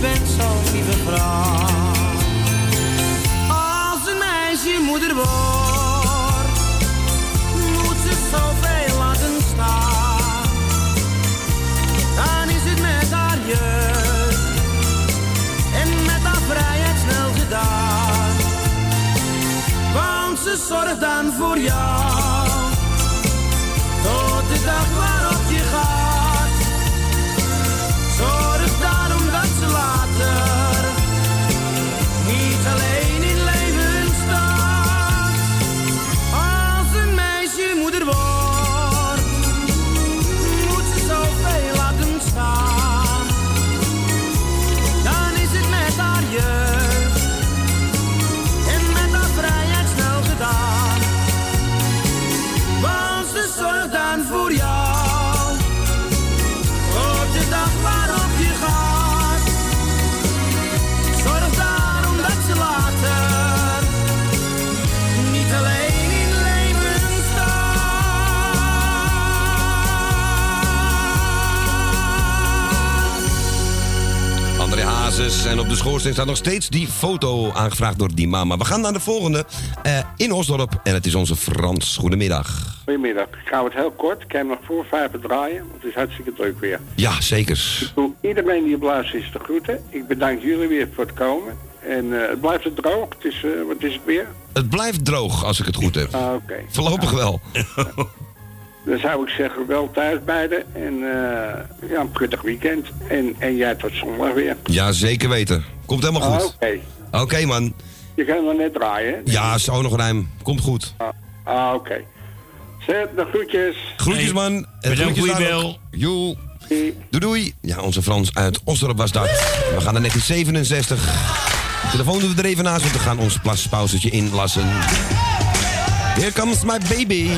S16: bent zo'n lieve vrouw. Als een meisje moeder wordt, moet ze zoveel laten staan. Dan is het met haar jeugd en met haar vrijheid snel gedaan. Want ze zorgt dan voor jou,
S1: Hazes. En op de schoorsteen staat nog steeds die foto aangevraagd door die mama. We gaan naar de volgende eh, in Osdorp. En het is onze Frans. Goedemiddag.
S17: Goedemiddag. Ik hou het heel kort. Ik heb nog voor vijf te draaien. want Het is hartstikke druk weer.
S1: Ja, zeker.
S17: Ik doe iedereen die op luistert is te groeten. Ik bedank jullie weer voor het komen. En eh, het blijft het droog. Het is, eh, wat is het weer?
S1: Het blijft droog als ik het goed heb.
S17: Ah, oké.
S1: Voorlopig wel.
S17: Dan zou ik zeggen, wel thuis beiden. En eh, ja, een prettig weekend. En, en jij tot zondag weer.
S1: Ja, zeker weten. Komt helemaal
S17: Ah,
S1: goed.
S17: Oké.
S1: Oké, man.
S17: Je kan nog net draaien?
S1: Ja, zo nog ruim. Komt goed.
S17: Ah, ah, oké. Zet de groetjes.
S1: Groetjes, man. En
S4: bedankt voor je
S1: daar
S4: bel.
S1: ook. Joe. Doei, doei. Ja, onze Frans uit Osdorp was dat. We gaan naar 1967. De telefoon doen we er even naast, want we gaan ons plaspauzetje inlassen. Here comes my baby.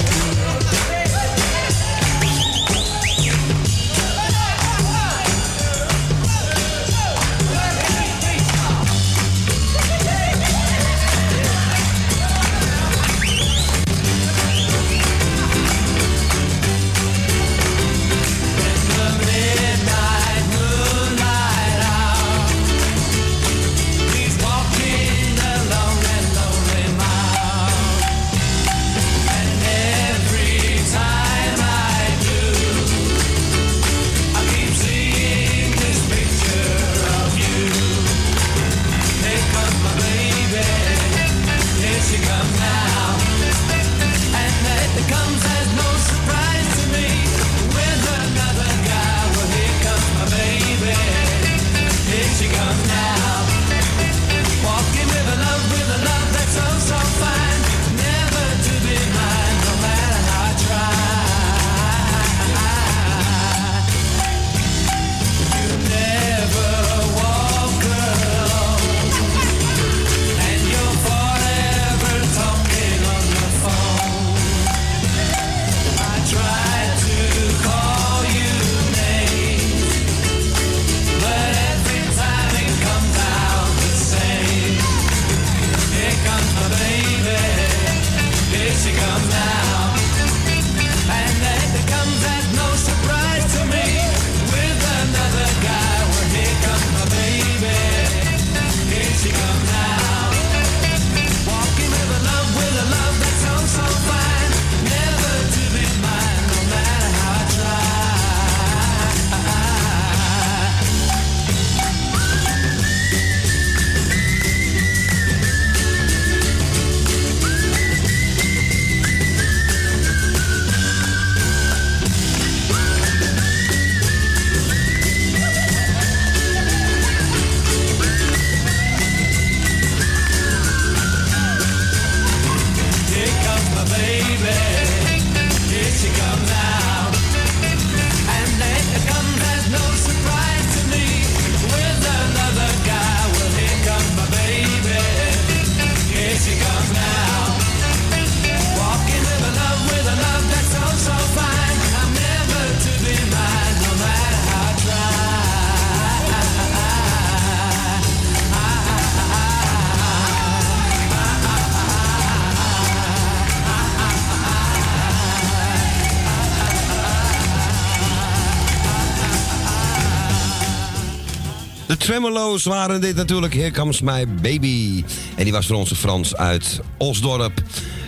S1: De Tremolo's waren dit natuurlijk. Here comes my baby. En die was voor onze Frans uit Osdorp.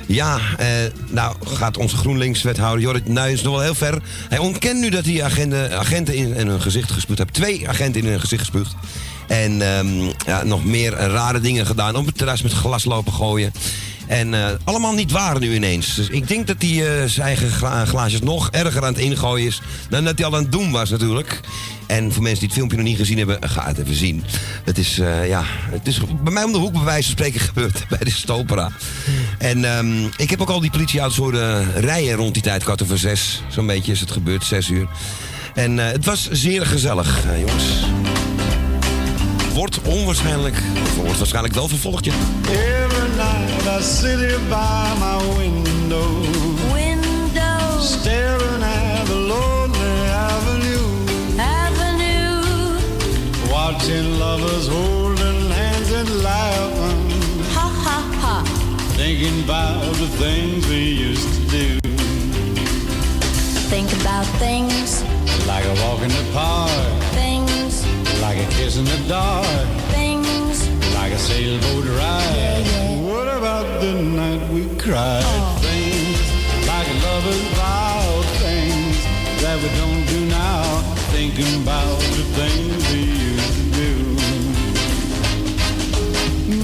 S1: Ja, eh, nou gaat onze GroenLinks-wethouder Jorrit nog wel heel ver. Hij ontkent nu dat hij agenten, agenten in, in hun gezicht gespuugd heeft. Twee agenten in hun gezicht gespuugd. En ehm, ja, nog meer rare dingen gedaan. Op het terras met glas lopen gooien. En eh, allemaal niet waar nu ineens. Dus ik denk dat hij eh, zijn eigen gla- glaasjes nog erger aan het ingooien is... dan dat hij al aan het doen was natuurlijk. En voor mensen die het filmpje nog niet gezien hebben, ga het even zien. Het is, eh, ja, het is bij mij om de hoek bij wijze van spreken gebeurd bij de Stopera. En ehm, ik heb ook al die politieauto's horen rijden rond die tijd, kwart over zes. Zo'n beetje is het gebeurd, zes uur. En het was zeer gezellig, jongens. Wordt onwaarschijnlijk, wordt waarschijnlijk wel vervolgd, ja.
S3: Every night I sit here by my window.
S18: Window.
S3: Staring at the lonely avenue.
S18: Avenue.
S3: Watching lovers holding hands and laughing.
S18: Ha ha ha.
S3: Thinking about the things we used to do.
S18: Think about things,
S3: Like a walk in the park.
S18: things,
S3: Like a kiss in the dark.
S18: things.
S3: Like a sailboat ride. What about the night we cried? Oh. Things like lovers vow. Things that we don't do now. Thinking about the things we used to do.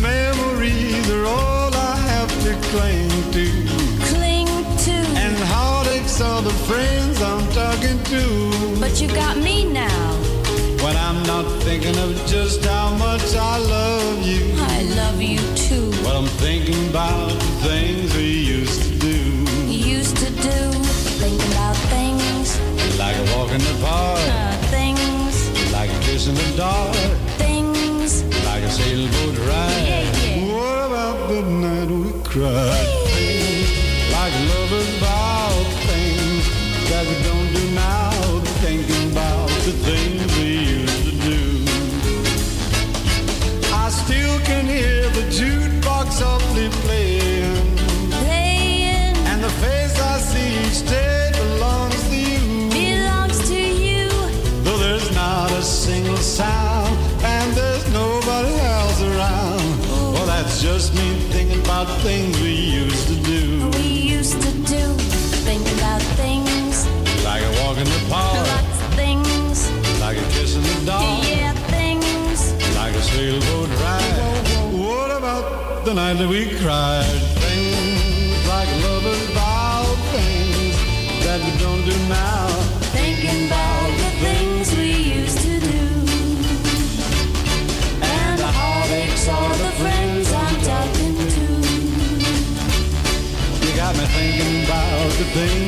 S3: Memories are all I have to cling to.
S18: Cling to.
S3: And heartaches are the friends I'm talking to.
S18: But you got me now.
S3: But I'm not thinking of just how much I love you.
S18: I love you too.
S3: But I'm thinking about the things we used to do.
S18: Used to do.
S3: Thinking about things. Like walking the park.
S18: Uh, things.
S3: Like kissing in the dark.
S18: Things.
S3: Like a sailboat ride.
S18: Yeah, yeah.
S3: What about the night we cried? The night that we cried? Things like lovers vow things that we don't do now.
S18: Thinking about the things we used to do. And the heartaches are the friends I'm talking to.
S3: You got me thinking about the things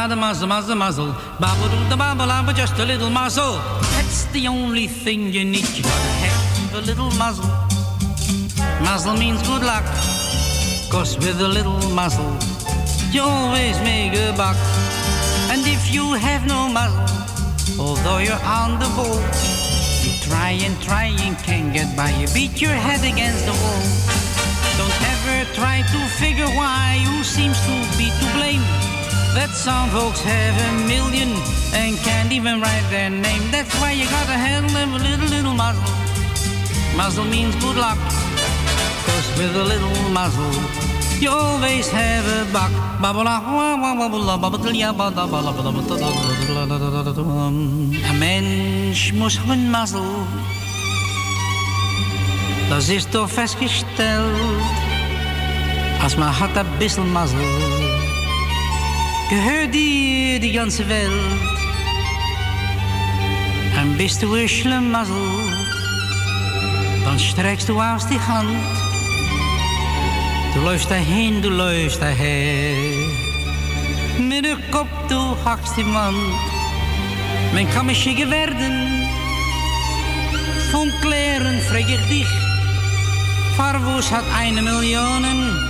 S19: Parada muzzle, muzzle, muzzle. Babble do the babble, I'm just a little muzzle. That's the only thing you need. You gotta have a little muzzle. Muzzle means good luck. Cause with a little muzzle, you always make a buck. And if you have no muzzle, although you're on the ball, you try and try and can't get by. You beat your head against the wall. Don't ever try to figure why who seems to be to blame. That some folks have a million and can't even write their name. That's why you gotta handle them a little, little muzzle. Muzzle means good luck. Cause with a little muzzle, you always have a buck. Een mens moet een mazzel. Dat is toch vastgesteld. Als man hat een bissel. Gehört dir die ganze Welt. En bist du ein Schlemazel, dann streckst du aus die Hand. Du läufst dahin, du läufst daher. Mit der Kopf, du hackst die Wand. Men mich schicken werden. Von Klären frag ich dich. Farvus hat eine Million.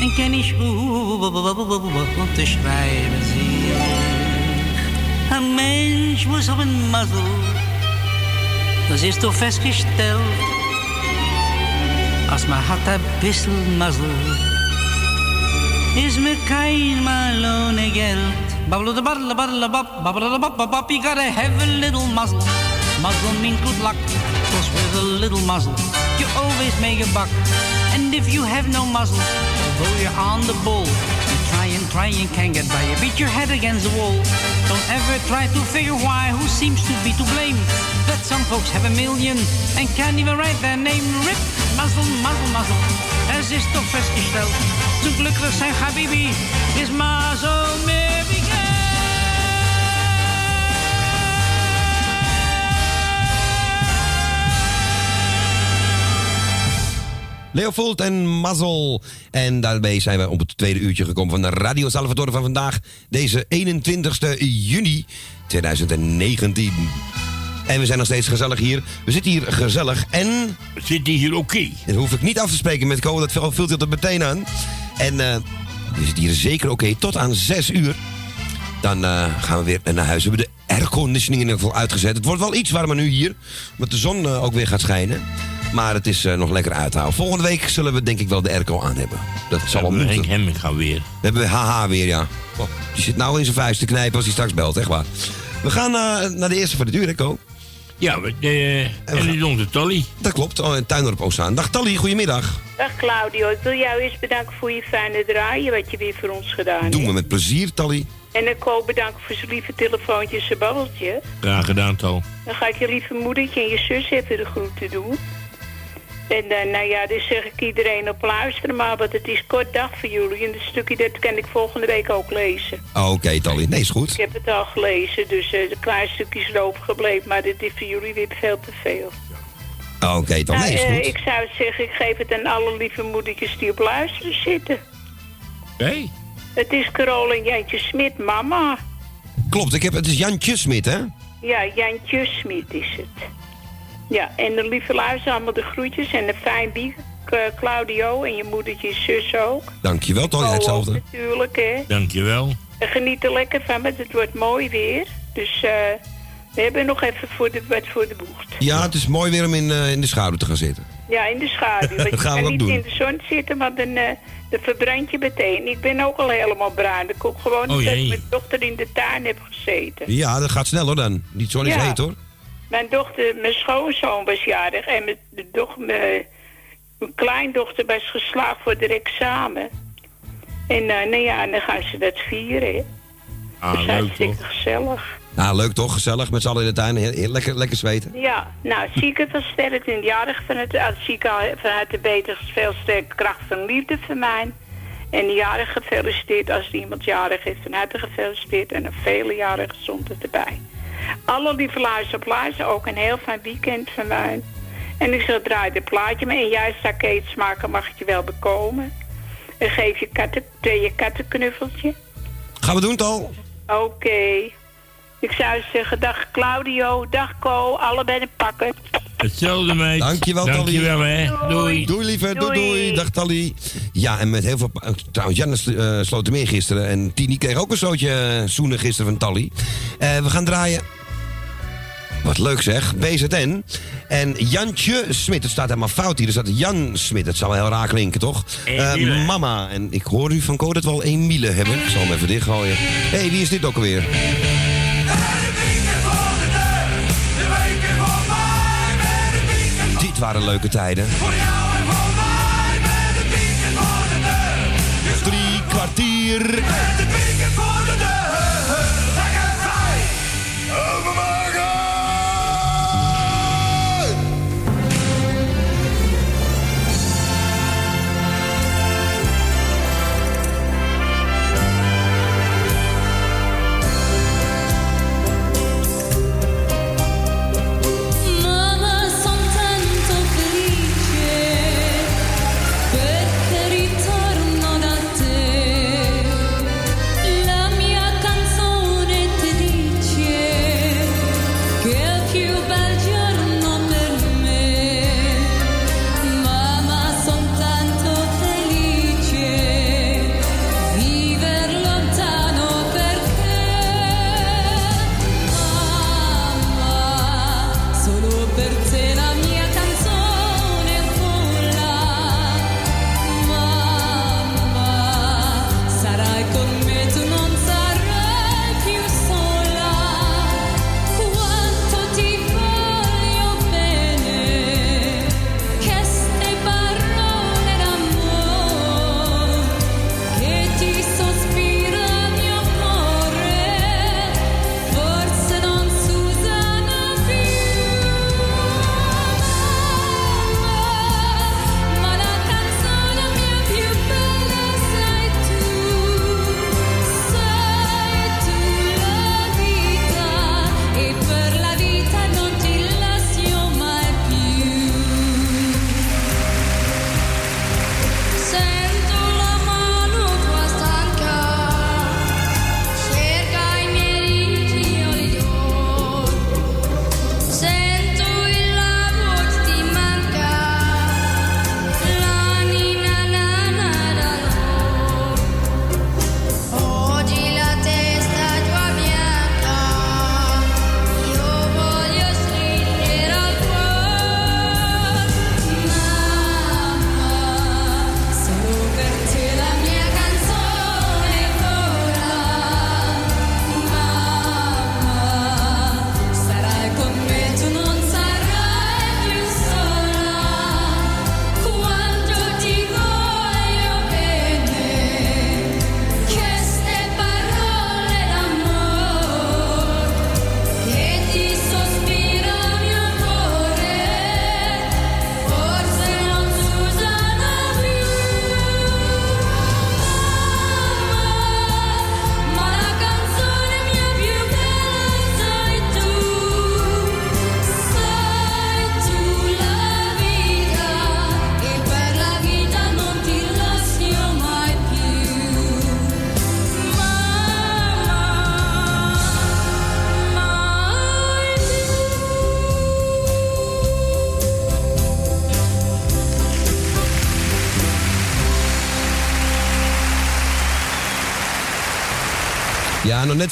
S19: En ken ich unterschreiben sie. Ein Mensch muss auf ein Muzzle. Das ist doch festgestellt. Als man hat ein bisschen Muzzle, is me kein malone geld. Babbler de babbler babbler bab, babbler de bab bab bab. You gotta have a little muzzle. Muzzle means good luck, cause with a little muzzle, you always make a buck. And if you have no muzzle, although you're on the bull, you try and try and can't get by. You beat your head against the wall. Don't ever try to figure why, who seems to be to blame. That some folks have a million and can't even write their name. Rip, muzzle, muzzle, muzzle. Es ist doch festgestellt, zum glücklich sein Habibi ist maar zo
S1: Leopold en Mazzel. En daarbij zijn we op het tweede uurtje gekomen van de Radio Salvatore van vandaag. Deze 21 juni 2019. En we zijn nog steeds gezellig hier. We zitten hier gezellig en...
S4: We zitten hier oké.
S1: Dat hoef ik niet af te spreken met Co, dat vult hij er meteen aan. En eh, we zitten hier zeker oké tot aan 6 uur. Dan eh, gaan we weer naar huis. We hebben de airconditioning in ieder geval uitgezet. Het wordt wel iets warmer nu hier, omdat de zon eh, ook weer gaat schijnen. Maar het is eh, nog lekker uithouden. Volgende week zullen we denk ik wel de airco aan hebben. Dat zal wel
S4: We
S1: moeten.
S4: Henk Hemming gaan weer.
S1: We hebben haha weer, ja. Oh, die zit nou in zijn vuist te knijpen als hij straks belt, echt waar. We gaan eh, naar de eerste van de duur, hè, Co?
S4: Ja, we, eh, en die onze Tolly.
S1: Dat klopt, oh, Tuindorp Oostzaan. Dag Tally, goedemiddag.
S20: Dag Claudio, ik wil jou eerst bedanken voor je fijne draaien wat je weer voor ons gedaan
S1: Doen we
S20: hebt.
S1: met plezier, Tally.
S20: En ik ook bedanken voor zijn lieve telefoontje en zijn babbeltje.
S4: Graag gedaan, Tal.
S20: Dan ga ik je lieve moedertje en je zus even de groeten doen. En dan, nou ja, dus zeg ik iedereen op luisteren maar, want het is kort dag voor jullie. En dat stukje dat kan ik volgende week ook lezen.
S1: Oh, Oké, Tally. Nee, is goed.
S20: Ik heb het al gelezen, dus eh een klein stukje is erover gebleven, maar dit is voor jullie weer veel te veel.
S1: Oh, Oké. Nee, is
S20: Nou, eh,
S1: goed.
S20: ik zou zeggen, ik geef het aan alle lieve moedertjes die op luisteren zitten.
S4: Hey.
S20: Het is Carole en Jantje Smit, mama.
S1: Klopt, ik heb, het is Jantje Smit, hè?
S20: Ja, Jantje Smit is het. Ja, en de lieve luisteren allemaal de groetjes en de fijn bier, eh, Claudio en je moedertje en zus ook.
S1: Dankjewel, Tally.
S20: Oh,
S1: Hetzelfde.
S20: Natuurlijk, hè.
S4: Dankjewel.
S20: En geniet er lekker van, want het wordt mooi weer. Dus eh, we hebben nog even voor de, wat voor de bocht.
S1: Ja, het is mooi weer om in, eh, in de schaduw te gaan zitten.
S20: Ja, in de schaduw. Want
S1: Dat
S20: je
S1: gaan we
S20: kan
S1: ook
S20: niet
S1: doen.
S20: in de zon zitten, want dan, eh, dan verbrand je meteen. Ik ben ook al helemaal bruin. Ik ook gewoon
S1: Oh,
S20: dat ik mijn dochter in de tuin heb gezeten.
S1: Ja, dat gaat sneller dan. Niet zo is
S20: Ja.
S1: heet, hoor.
S20: Mijn dochter, mijn schoonzoon was jarig en mijn, de doch, mijn, mijn kleindochter was geslaagd voor het examen. En eh, nou ja, en dan gaan ze dat vieren. hè.
S4: Ah,
S20: dat is
S4: leuk
S20: hartstikke
S4: toch?
S20: gezellig.
S1: Nou, leuk toch? Gezellig met z'n allen in de tuin. Heel, heel lekker, lekker zweten.
S20: Ja, nou, zie ik het wel sterk in het jarig van het, als zie ik al vanuit de beter veel sterke kracht van liefde van mij. En de jarig gefeliciteerd als iemand jarig is, van harte gefeliciteerd en een vele jaren gezondheid erbij. Alle lieve luisteren, ook een heel fijn weekend van mij. En ik zeg, draai dit plaatje maar en jij sakeet smaken mag het je wel bekomen. En geef je katten, je kattenknuffeltje.
S1: Gaan we doen, Tal?
S20: Oké. Ik zou zeggen, dag Claudio, dag Co, allebei een pakken.
S4: Hetzelfde, meid.
S1: Dankjewel, Tally.
S4: Dankjewel, hè. Doei.
S1: Doei, lieve. Doei,
S20: Doei.
S1: doei. Dag, Tally. Ja, en met heel veel... eh, Trouwens, Janne uh, sloot hem in gisteren. En Tini kreeg ook een zootje eh, zoenen gisteren van Tally. Eh, we gaan draaien... Wat leuk zeg, BZN. En Jantje Smit, het staat helemaal fout hier. Er staat Jan Smit, het zou wel heel raar klinken, toch? Eh, mama, en ik hoor u van Co dat we al Emile hebben. Ik zal hem even dichtgooien. Hé, hey, wie is dit ook alweer? Dit waren leuke tijden. Drie kwartier.
S21: Mamma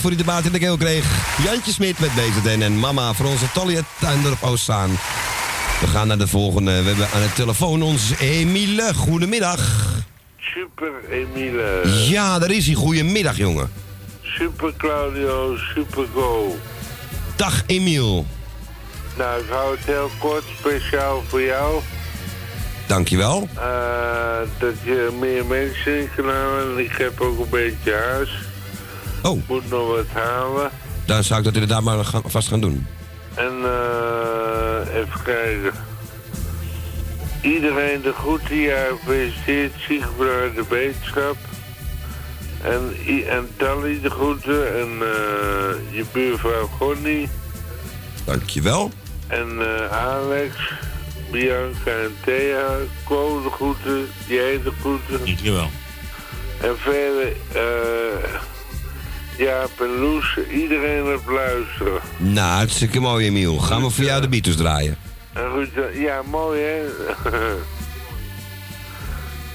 S1: Voor hij de baat in de keel kreeg. Jantje Smit met BZN en mama voor onze Talia Tuindorp Oostzaan. We gaan naar de volgende. We hebben aan de telefoon ons Emile. Goedemiddag.
S22: Super Emile.
S1: Ja, daar is hij. Goedemiddag, jongen.
S22: Super Claudio, super go.
S1: Dag, Emiel.
S22: Nou, ik hou het heel kort, speciaal voor jou.
S1: Dankjewel.
S22: Eh, dat je meer mensen in kan halen. Ik heb ook een beetje huis.
S1: Oh.
S22: Moet nog wat halen.
S1: Dan zou ik dat inderdaad maar gaan- vast gaan doen.
S22: En eh, even kijken. Iedereen de groeten, ja, gefeliciteerd. Ziekbrouw de beterschap. En, I- en Tally de groeten. En eh, je buurvrouw Connie.
S1: Dankjewel.
S22: En eh, Alex, Bianca en Thea. Ko de groeten. Jij de groeten.
S4: Dankjewel.
S22: En verder, eh Jaap en Loes. Iedereen op luisteren.
S1: Nou, hartstikke mooi, Emiel. Gaan we voor jou de Beatles draaien.
S22: En goed, eh, ja, mooi hè.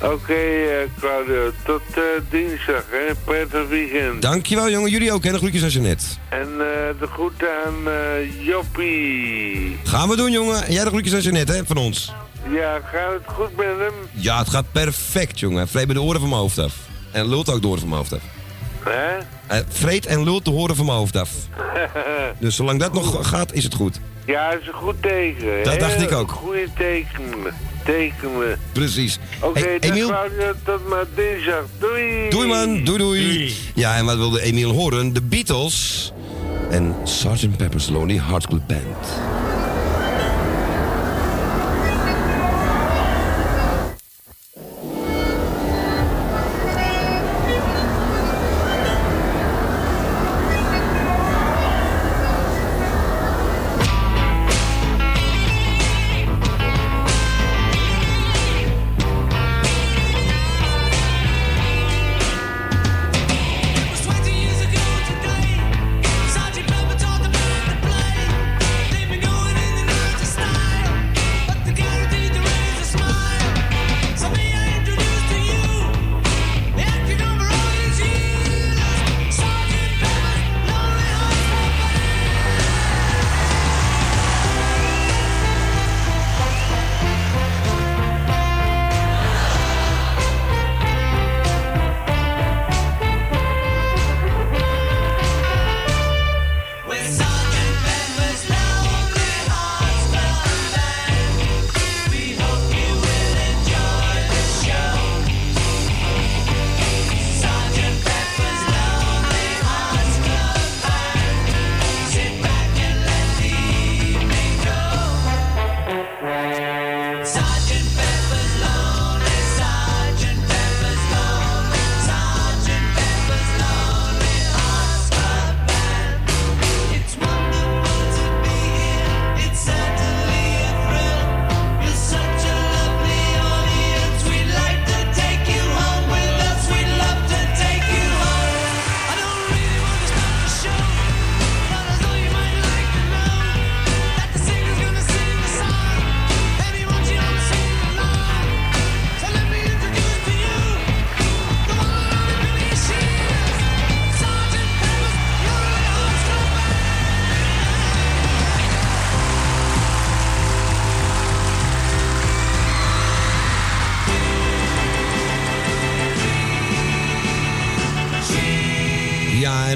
S22: Oké, eh, Claudio, tot eh, dinsdag hè. Prettig weekend.
S1: Dankjewel, jongen. Jullie ook, hè? De groetjes aan Jeanette.
S22: En de groeten aan Joppie.
S1: Gaan we doen, jongen. En jij de groetjes aan Jeanette, hè? Van ons.
S22: Ja, gaat het goed met hem?
S1: Ja, het gaat perfect, jongen. Vreet me de oren van mijn hoofd af. En lult ook de oren van mijn hoofd af.
S22: Hè?
S1: Eh, vreet en lult de oren van mijn hoofd af. Dus zolang dat nog gaat, is het goed.
S22: ja, dat is een goed teken.
S1: Dat dacht ik ook.
S22: Goeie tekenen. Tekenen.
S1: Precies.
S22: Oké,
S1: Hey,
S22: dan
S1: Emiel.
S22: Tot maar dinsdag. Doei!
S1: Doei, man. Doei, doei. Ja, en wat wilde Emiel horen? De Beatles en Sgt.
S21: Pepper's Lonely Hearts Club Band.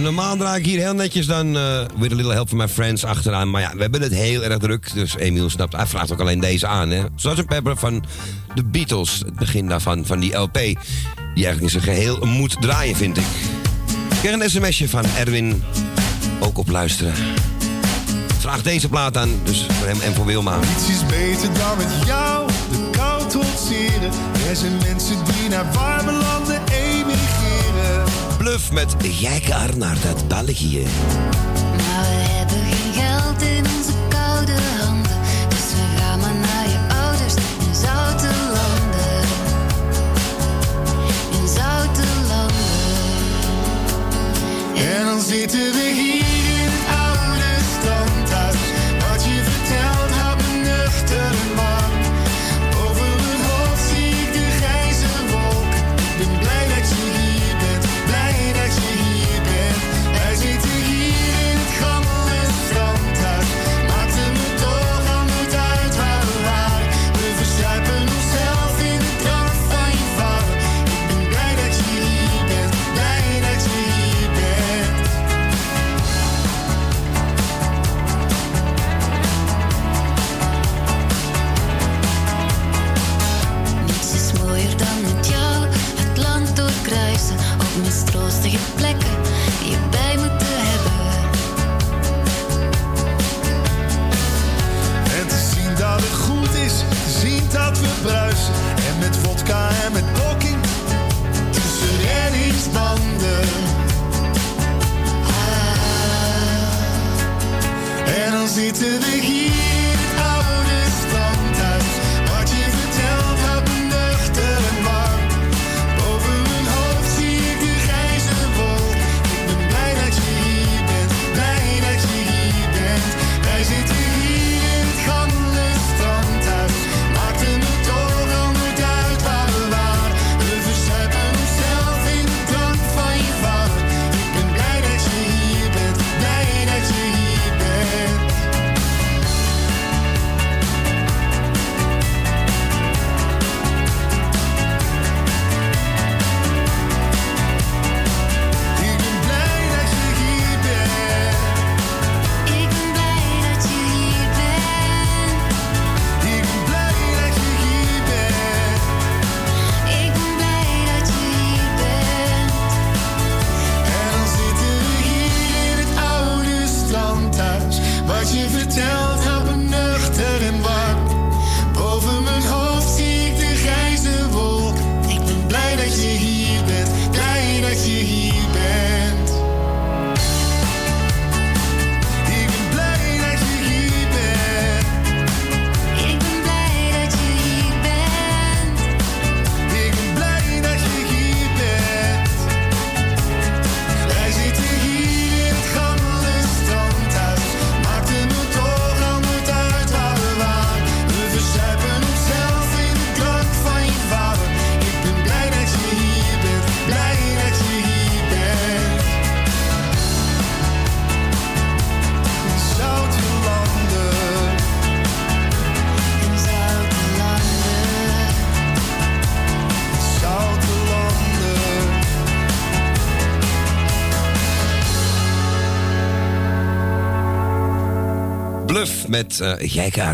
S1: Normaal draai ik hier heel netjes dan eh With a Little Help from My Friends achteraan. Maar ja, we hebben het heel erg druk. Dus Emiel snapt, hij vraagt ook alleen deze aan. Hè. Sgt. Pepper van de Beatles. Het begin daarvan, van die LP. Die eigenlijk in zijn geheel moet draaien, vind ik. Ik een sms'je van Erwin. Ook op luisteren. Vraag deze plaat aan, dus voor hem en voor Wilma.
S3: Niets is beter dan met jou de kou trotseren. Er zijn mensen die naar warme landen.
S1: Bluff met Jij naar dat België.
S23: Maar we hebben geen geld in onze koude handen. Dus we gaan maar naar je ouders in zoute landen. In zoute landen.
S3: En dan zitten we hier dat we bruisen. En met vodka en met blokking tussen reddingsbanden. Ah. En dan zitten we hier
S1: met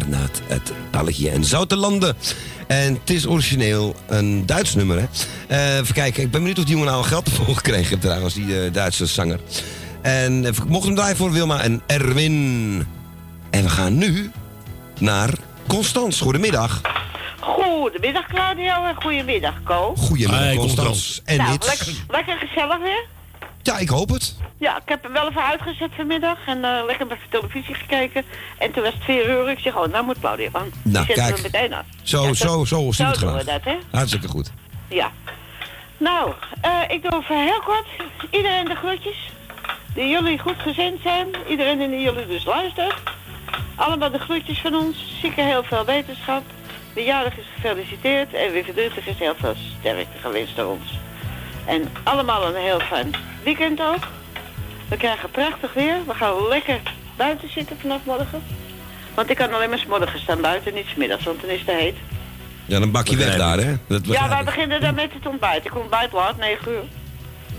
S1: naar het, het België en Zoutelanden. En het is origineel een Duits nummer, hè. Eh, even kijken, ik ben benieuwd of die jongen nou al geld ervoor gekregen heeft trouwens, die eh, Duitse zanger. En ik mocht hem draaien voor Wilma en Erwin. En we gaan nu naar Constans. Goedemiddag.
S20: Goedemiddag Claudio en goedemiddag Co.
S1: Goedemiddag
S4: Hey,
S1: Constans. En
S20: nou,
S1: dit?
S20: lekker, lekker gezellig weer.
S1: Ja, ik hoop het.
S20: Ja, ik heb hem wel even uitgezet vanmiddag en eh, lekker met de televisie gekeken. En toen was het 4 uur. Ik zeg, oh, nou moet Claudio aan.
S1: Nou, kijk.
S20: meteen af.
S1: Zo,
S20: Ja,
S1: zo, zo zien we het graag.
S20: we dat, hè?
S1: Hartstikke goed.
S20: Ja. Nou, eh, ik doe even heel kort. Iedereen de groetjes. Die jullie goed gezind zijn. Iedereen die jullie dus luistert. Allemaal de groetjes van ons. Zieken heel veel wetenschap. De jarig is gefeliciteerd. En wie verdrietig is heel veel sterkte gewenst door ons. En allemaal een heel fijn weekend ook. We krijgen prachtig weer. We gaan lekker buiten zitten vanaf morgen. Want ik kan alleen maar 's morgens staan buiten, niet 's middags, want dan is het heet.
S1: Ja, dan bak je weg daar, hè? Dat
S20: Ja, wij beginnen dan met het ontbijt. Ik ontbijt laat, 9 uur.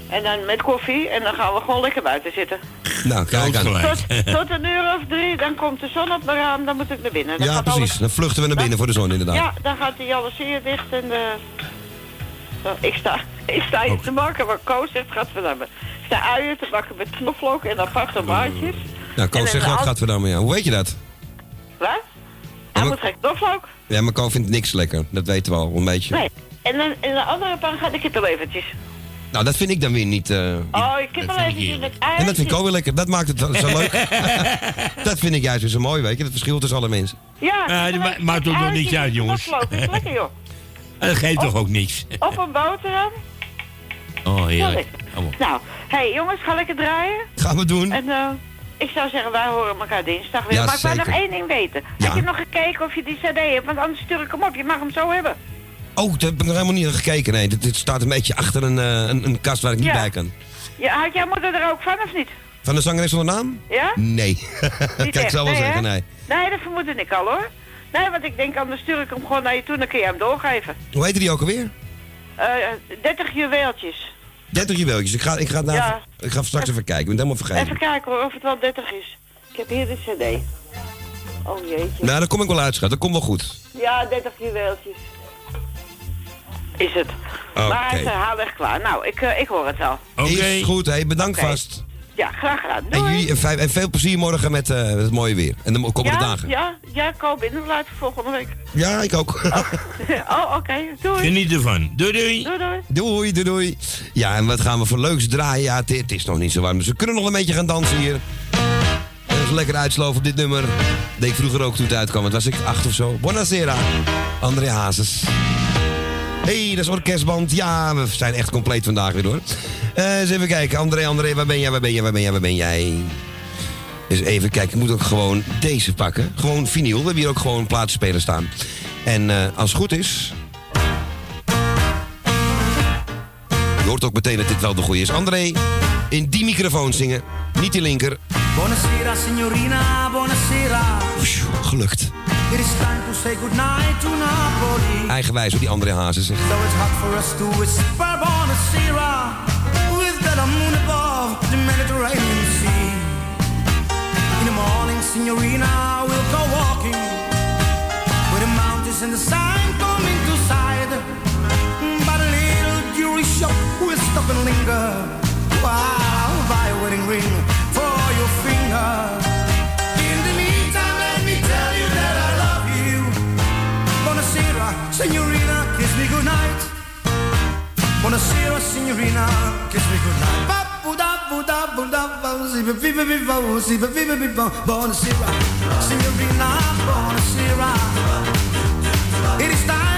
S20: En dan met koffie en dan gaan we gewoon lekker buiten zitten.
S1: Nou, kijk aan.
S20: Tot, tot een uur of drie, dan komt de zon op mijn raam, dan moet ik naar binnen. Dan
S1: Ja, precies.
S20: alles-
S1: Dan vluchten we naar binnen voor de zon, inderdaad.
S20: Ja, dan gaat die jalousie dicht en eh, zo, ik sta, ik sta hier te maken wat Koos zegt, gaat verdammen. Ik sta uien te bakken met knoflook en aparte maatjes.
S1: Nou, Koos zegt
S20: dan
S1: ook, gaat we dan ja. Hoe weet je dat?
S20: Wat? Hij moet geen knoflook.
S1: Ja, maar Ko vindt niks lekker. Dat weten we al, een beetje.
S20: Nee. En dan in de andere pan gaat de kippenlevertjes.
S1: Nou, dat vind ik dan weer niet... eh,
S20: Oh, kippenlevertjes met ei.
S1: En dat vind ik ook weer lekker. Dat maakt het zo leuk. dat vind ik juist weer zo mooi, weet je. Het verschil tussen alle mensen.
S20: Ja,
S4: dat ma- maakt toch nog niks uit, jongens.
S20: Knoflook, is lekker joh.
S4: Dat geeft toch ook niks.
S20: Op een boterham.
S4: Oh, heerlijk.
S20: Sorry. Nou, hey jongens, ga lekker draaien.
S1: Gaan we doen.
S20: En eh, ik zou zeggen, wij horen elkaar dinsdag weer.
S1: Ja,
S20: maar ik wil nog één ding weten.
S1: Ja.
S20: Heb je nog gekeken of je die cd hebt? Want anders stuur ik hem op. Je mag hem zo hebben.
S1: Oh, daar heb ik nog helemaal niet naar gekeken. Nee, dit, dit staat een beetje achter een, eh, een, een kast waar ik niet
S20: Ja.
S1: bij kan.
S20: Ja, had jouw moeder er ook van of niet?
S1: Van de zangeres zonder naam?
S20: Ja?
S1: Nee.
S20: Niet
S1: Kijk, ik wel
S20: nee,
S1: zeggen,
S20: hè?
S1: nee.
S20: Nee, dat vermoedde ik al hoor. Nee, want ik denk anders stuur ik hem gewoon naar je toe. Dan kun je hem doorgeven.
S1: Hoe heette die ook alweer?
S20: Eh 30 juweeltjes.
S1: 30 juweeltjes. Ik ga, ik ga, het na-
S20: Ja.
S1: ik ga straks even kijken. Ik ben helemaal vergeten.
S20: Even kijken hoor, of het wel 30 is. Ik heb hier de cd. Oh jeetje.
S1: Nou, daar kom ik wel uit, schat. Dat komt wel goed.
S20: Ja, 30 juweeltjes.
S24: is het.
S1: Oké.
S24: Maar hij is herhaaldelijk klaar. Nou, ik, eh, ik hoor het wel.
S1: Is goed, hé. Bedankt
S24: Oké.
S1: vast.
S24: Ja, graag gedaan.
S1: En, jullie, en, fijn- en veel plezier morgen met, eh, met het mooie weer. En de komende
S24: ja,
S1: dagen.
S24: Ja, ja, ik hoop inderdaad volgende week.
S1: Ja, ik ook.
S24: oh, oké. Doei.
S4: Geniet ervan. Doei doei.
S24: Doei, doei.
S1: Doei, doei, doei. Ja, en wat gaan we voor leuks draaien? Ja, het, het is nog niet zo warm, dus we kunnen nog een beetje gaan dansen hier. En even lekker uitsloven op dit nummer. Deed ik vroeger ook toen het uitkwam. Het was ik acht of zo. Buonasera. André Hazes. Hey, dat is orkestband. Ja, we zijn echt compleet vandaag weer hoor. Eh eens even kijken. André, André, waar ben jij, waar ben jij, waar ben jij, waar ben jij? Eens even kijken. Ik moet ook gewoon deze pakken. Gewoon vinyl. We hebben hier ook gewoon plaatsspeler staan. En eh, als het goed is, Je hoort ook meteen dat dit wel de goede is. André, in die microfoon zingen. Niet die linker.
S16: Buonasera signorina, buonasera.
S1: Gelukt.
S16: It is time to say goodnight to Napoli.
S1: Eigenwijs hoe die André Hazen zegt.
S16: So it's hot for us to whisper buonasera. With the moon above the Mediterranean Sea. In the morning, signorina, we'll go walking. With the mountains and the sun coming to sight. By the little jewelry shop, we'll stop and linger. While I'll buy a wedding ring Buonasera, signorina, kiss me goodnight. Buonasera, signorina, buonasera. It is time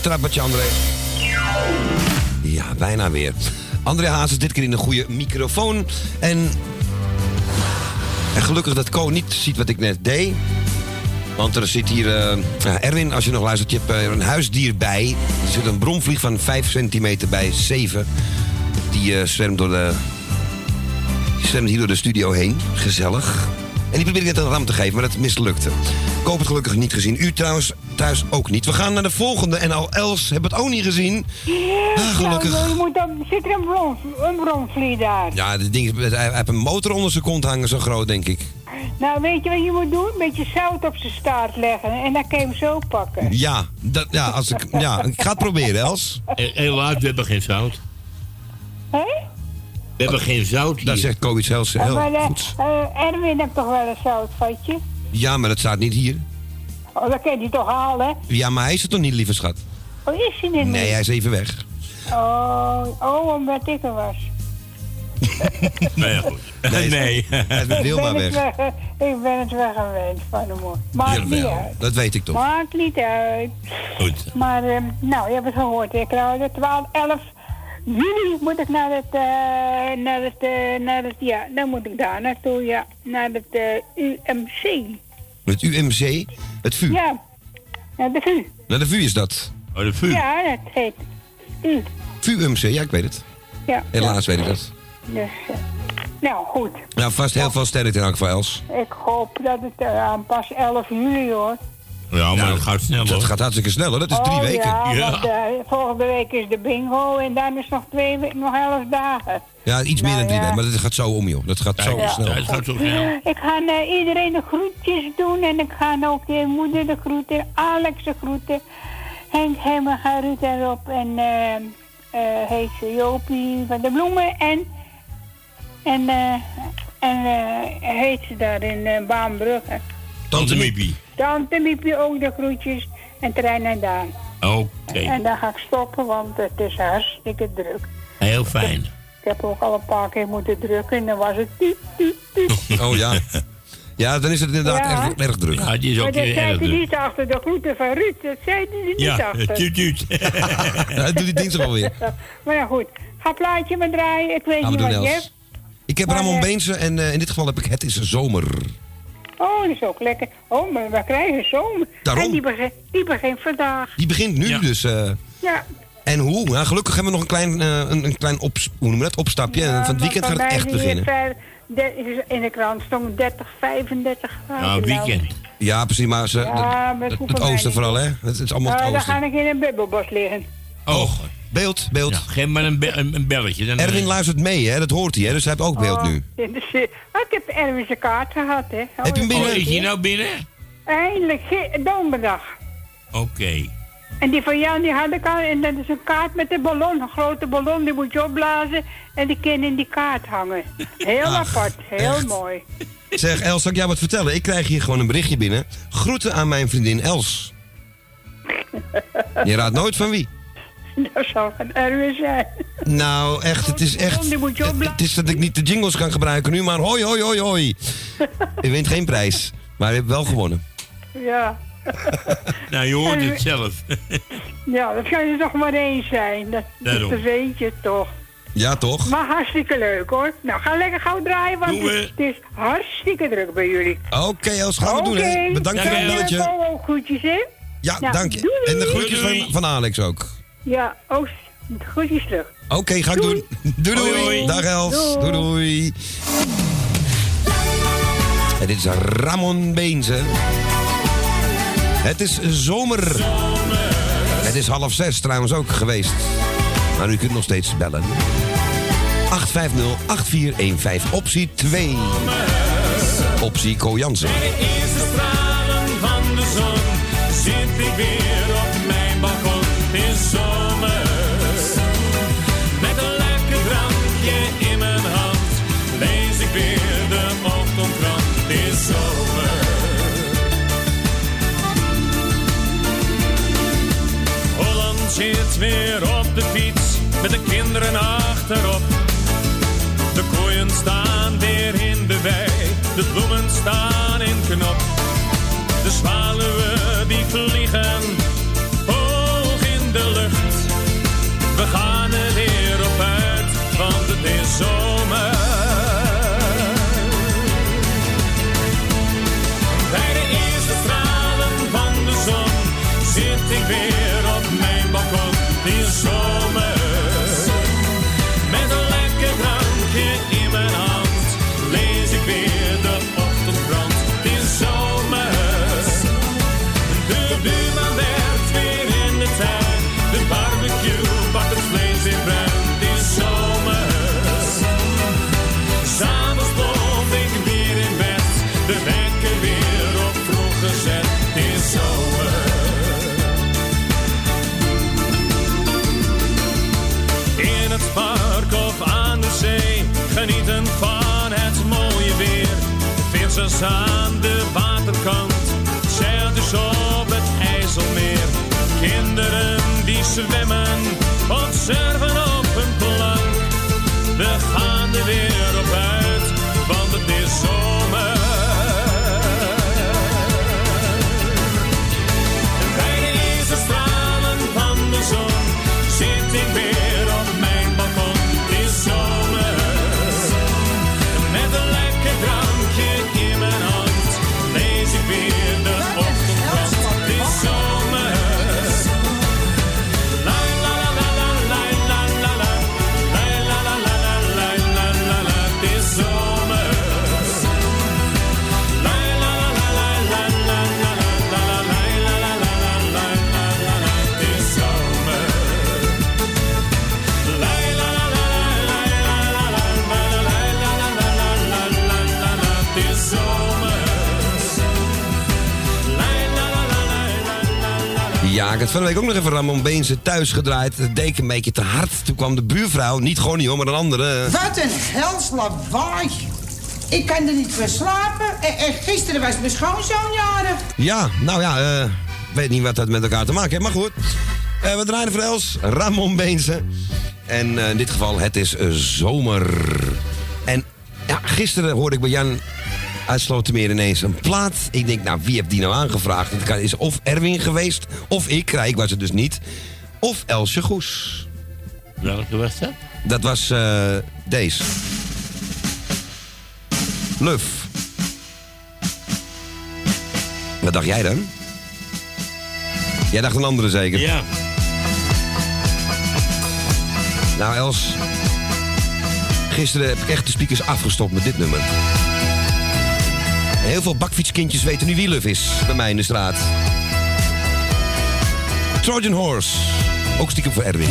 S1: het trappetje, André. Ja, bijna weer. André Hazes dit keer in een goede microfoon. En, en gelukkig dat Co niet ziet wat ik net deed. Want er zit hier... eh, Erwin, als je nog luistert, je hebt eh, een huisdier bij. Er zit een bromvlieg van 5 centimeter bij 7. Die eh zwermt, door de, die zwermt hier door de studio heen. Gezellig. En die probeerde ik net een ram te geven, maar dat mislukte. Ik hoop het gelukkig niet gezien. U trouwens thuis ook niet. We gaan naar de volgende. En al Els hebben het ook niet gezien. Ah, gelukkig.
S12: Nou, je moet dan, zit er een, bron, een bronvlieg daar.
S1: Ja, dit ding, hij hij heeft een motor onder zijn kont hangen, zo groot, denk ik.
S12: Nou, weet je wat je moet doen? Een beetje zout op zijn staart leggen en dan kan je hem zo pakken.
S1: Ja, dat, ja, als ik, ja ik ga het proberen, Els.
S4: Helaas, we hebben geen zout.
S12: Hé?
S4: We hebben geen zout hier.
S1: Daar zegt Co iets heel,
S12: Ja, maar eh, eh, Erwin heeft toch wel een zoutvatje?
S1: Ja, maar dat staat niet hier.
S12: Oh, dat kan hij toch halen?
S1: Ja, maar hij is het toch niet, lieve schat?
S12: Oh, is hij dit
S1: Nee,
S12: niet?
S1: hij is even weg.
S12: Oh, oh, omdat ik er was.
S4: Nee, goed.
S1: Nee,
S4: Nee.
S1: Hij is Wilma
S12: ik, ben
S1: weg.
S12: het weg, ik ben het weg geweest van hem hoor. Maakt niet uit.
S1: dat weet ik toch.
S12: Maakt niet uit.
S4: Goed.
S12: Maar, ehm, nou, je hebt het gehoord. Ik nou, de 12, 11 juli moet ik naar het, eh, naar het, eh, naar het, ja, dan moet ik daar naartoe, ja. Naar het eh, UMC.
S1: Het UMC, het VU.
S12: Ja, naar de VU.
S1: Naar de VU is dat.
S4: Oh, de VU.
S12: Ja, dat heet U.
S1: VU-UMC, ja, ik weet het.
S12: Ja.
S1: Helaas weet ik dat.
S12: Dus, nou, goed.
S1: Nou, vast heel veel sterren in elk geval, Els.
S12: Ik hoop dat het aan pas 11 juli hoor.
S4: Ja, maar dat gaat snel
S1: Nou, Dat gaat hartstikke snel, hoor. Dat is drie
S12: oh,
S1: weken.
S12: Ja,
S4: Ja.
S12: want eh, volgende week is de bingo en dan is nog twee we- nog elf dagen.
S1: Ja, iets meer
S12: Nou,
S1: dan drie
S12: ja.
S1: weken, maar dat gaat zo om, joh. Dat gaat zo
S4: Ja,
S1: snel.
S4: Het gaat zo snel.
S12: Ik ga eh, iedereen de groetjes doen en ik ga ook je moeder de groeten, Alex de groeten, Henk Hemmer, Ruud en Rob en eh eh heet ze Jopie van de Bloemen en en eh en eh heet ze daar in Baanbrugge.
S4: Tante Miepie.
S12: Tante Miepie ook de groetjes en Trein en Daan.
S4: Oké.
S12: En dan ga ik stoppen, want het is hartstikke druk.
S4: Heel fijn.
S12: Ik heb ook al een paar keer moeten drukken en dan was het.
S1: Oh ja. Ja, dan is het inderdaad
S12: Ja.
S1: erg, erg druk.
S4: Ja, die is
S12: Maar
S4: ook
S12: dat
S4: heel
S12: zei hij niet achter de groeten van Ruud. Dat zei hij niet
S4: Ja,
S12: achter.
S4: tuut tuut.
S1: Ja, doe die dinsdag alweer.
S12: Maar ja, goed. Ga plaatje maar draaien. Ik weet niet wat je hebt.
S1: Ik heb
S12: Maar,
S1: Ramon
S12: eh,
S1: Beense en eh, in dit geval heb ik Het is zomer.
S12: Oh, dat is ook lekker. Oh, maar we krijgen zomer.
S1: Daarom.
S12: En die, begint die begint vandaag.
S1: Die begint nu, dus... eh,
S12: Ja.
S1: en hoe? Nou, gelukkig hebben we nog een klein, eh, een, een klein ops, hoe noemen we dat? opstapje. en van het weekend gaat het echt beginnen.
S12: In de krant stond 30, 35 graden.
S4: Nou, weekend.
S1: Ja, precies, maar ze,
S12: Ja, maar
S1: het, oosten vooral, hè? Het is allemaal het
S12: dan
S1: oosten.
S12: ga ik in een bubbelbos liggen.
S4: Oh,
S1: Beeld, beeld.
S4: ja, geef maar een, be- een, een belletje. Dan,
S1: Erwin
S4: eh,
S1: luistert mee, hè? Dat hoort hij, hè? Dus hij heeft ook beeld
S12: Oh,
S1: nu.
S12: eh, oh, ik heb Erwin zijn kaart gehad, hè. Oh,
S1: Heb je hem binnen?
S4: Oh, is hij nou binnen?
S12: Eindelijk, donderdag.
S4: Oké.
S12: En die van Jan, die had ik al. En dat is een kaart met een ballon, een grote ballon. Die moet je opblazen en die kan in die kaart hangen. Heel
S1: Ach,
S12: apart, heel
S1: echt?
S12: mooi.
S1: Zeg, Els, zal ik jou wat vertellen? Ik krijg hier gewoon een berichtje binnen. Groeten aan mijn vriendin Els. Je raadt nooit van wie.
S12: Dat zou van Erwin zijn.
S1: Nou, echt, het is echt...
S12: Je
S1: Het, is dat ik niet de jingles kan gebruiken nu, maar hoi, hoi, hoi, hoi. Je wint geen prijs, maar je hebt wel gewonnen.
S12: Ja.
S4: Nou, je hoort het zelf.
S12: ja, dat kan er toch maar één zijn. Dat, weet je toch.
S1: Ja, toch?
S12: Maar hartstikke leuk hoor. Nou, ga lekker gauw draaien, want het, het is hartstikke druk bij jullie.
S1: Oké, Els, gaan we doen, hè? Bedankt voor
S4: Ja,
S1: het
S4: ja.
S1: belletje.
S12: Ook groetjes, hè?
S1: Ja,
S12: Ja,
S1: dank je. En de groetjes van, van Alex ook.
S12: Ja, ook groetjes terug.
S1: Oké, ga ik
S12: Doei.
S1: doen. Doei, doei.
S4: Hoi.
S1: Dag Els. Doei,
S12: Doei.
S1: doei. En dit is Ramon Beense. Het is zomer. Het is half zes trouwens ook geweest. Maar u kunt nog steeds bellen. 850-8415, optie 2. Optie Ko Jansen.
S25: de eerste stralen van de zon zit ik weer zit weer op de fiets met de kinderen achterop. De koeien staan weer in de wei, de bloemen staan in knop. De zwaluwen die vliegen hoog in de lucht. We gaan er weer op uit, want het is zomer. Bij de eerste stralen van de zon zit ik weer Isso. Aan de waterkant, zeiltjes op het IJsselmeer. Kinderen die
S1: zwemmen of Had van de week ook nog even Ramon Beense thuis gedraaid. Het ik een beetje te hard. Toen kwam de buurvrouw, niet gewoon niet hoor, maar een andere.
S26: Wat een hels lawaai. Ik kan er niet voor slapen. En, en gisteren was mijn schoonzoon jarig.
S1: Ja, nou ja, eh weet niet wat dat met elkaar te maken heeft, maar goed. Eh, we draaien voor Els, Ramon Beense. En eh, in dit geval, het is eh, zomer. En ja, gisteren hoorde ik bij Jan uit Slotermeer ineens een plaat. Ik denk, nou, wie heeft die nou aangevraagd? Het kan- is of Erwin geweest, of ik, ik was het dus niet. Of Elsje Goes.
S4: Welke was dat?
S1: Dat was eh, deze. Luf. Wat dacht jij dan? Jij dacht een andere zeker?
S4: Ja.
S1: Nou Els, gisteren heb ik echt de speakers afgestopt met dit nummer. Heel veel bakfietskindjes weten nu wie Luf is bij mij in de straat. Trojan Horse. Ook stiekem voor Erwin.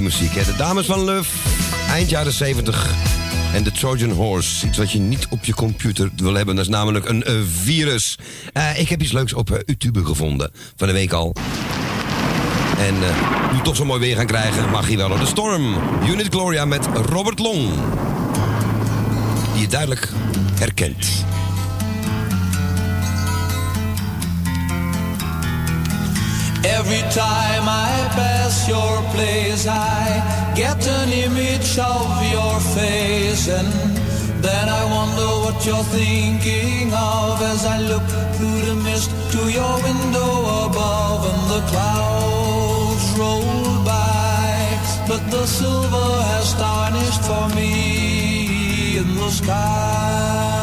S1: Muziek? De dames van Luf, eind jaren 70. En de Trojan Horse. Iets wat je niet op je computer wil hebben. Dat is namelijk een eh, virus. Eh, ik heb iets leuks op eh, YouTube gevonden. Van de week al. En nu toch zo mooi weer gaan krijgen, mag hij wel op de storm. Unit Gloria met Robert Long. Die je duidelijk herkent.
S27: Every time I pass your place, I get an image of your face, and then I wonder what you're thinking of as I look through the mist to your window above, and the clouds roll by, but the silver has tarnished for me in the sky.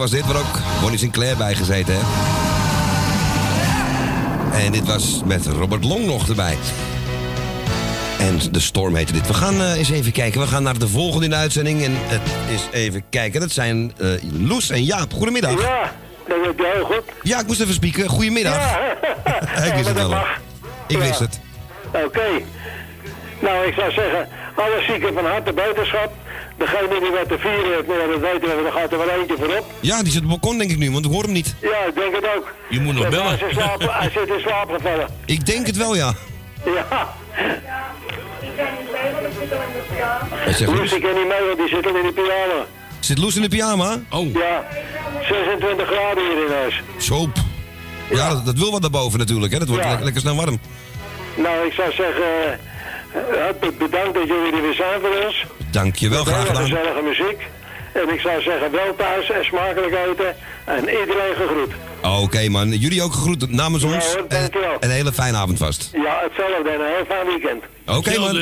S1: Was dit, waar ook Bonnie Sinclair bij gezeten heeft. En dit was met Robert Long nog erbij. En de Storm heette dit. We gaan eh, eens even kijken. We gaan naar de volgende in de uitzending. En het is even kijken. Dat zijn eh, Loes en Jaap. Goedemiddag.
S28: Ja, dat heb je heel goed.
S1: Ja, ik moest even spieken. Goedemiddag. ik wist het wel. Ik wist het.
S28: Oké. Nou, ik zou zeggen, alle zieken van harte beterschap. Degene die wat te vieren heeft, nou, dat weten we, er gaat er wel eentje voorop.
S1: Ja, die zit op het balkon denk ik nu, want ik hoor hem niet.
S28: Ja, ik denk het ook.
S4: Je moet nog bellen.
S28: Hij, in slaap, hij zit in slaap gevallen.
S1: Ik denk het wel, ja.
S28: Ja.
S1: Hij zegt,
S28: Loes, ik ken niet mee, want die zit al in de pyjama.
S1: Zit Loes in de pyjama?
S4: Oh.
S28: Ja, 26 graden hier in huis.
S1: Zo. Ja, dat, dat wil wat daarboven natuurlijk, hè. Dat wordt
S28: Ja.
S1: lekker, lekker snel warm.
S28: Nou, ik zou zeggen, eh, eh, bedankt dat jullie er weer zijn voor ons.
S1: Dankjewel, graag gedaan.
S28: gezellige muziek. En ik zou zeggen, wel thuis en smakelijk eten. En iedereen gegroet.
S1: Oké man, jullie ook gegroet namens
S28: Ja,
S1: ons.
S28: hoor, dankjewel.
S1: en een hele fijne avond vast.
S28: Ja, hetzelfde en een heel fijn weekend.
S1: Oké man.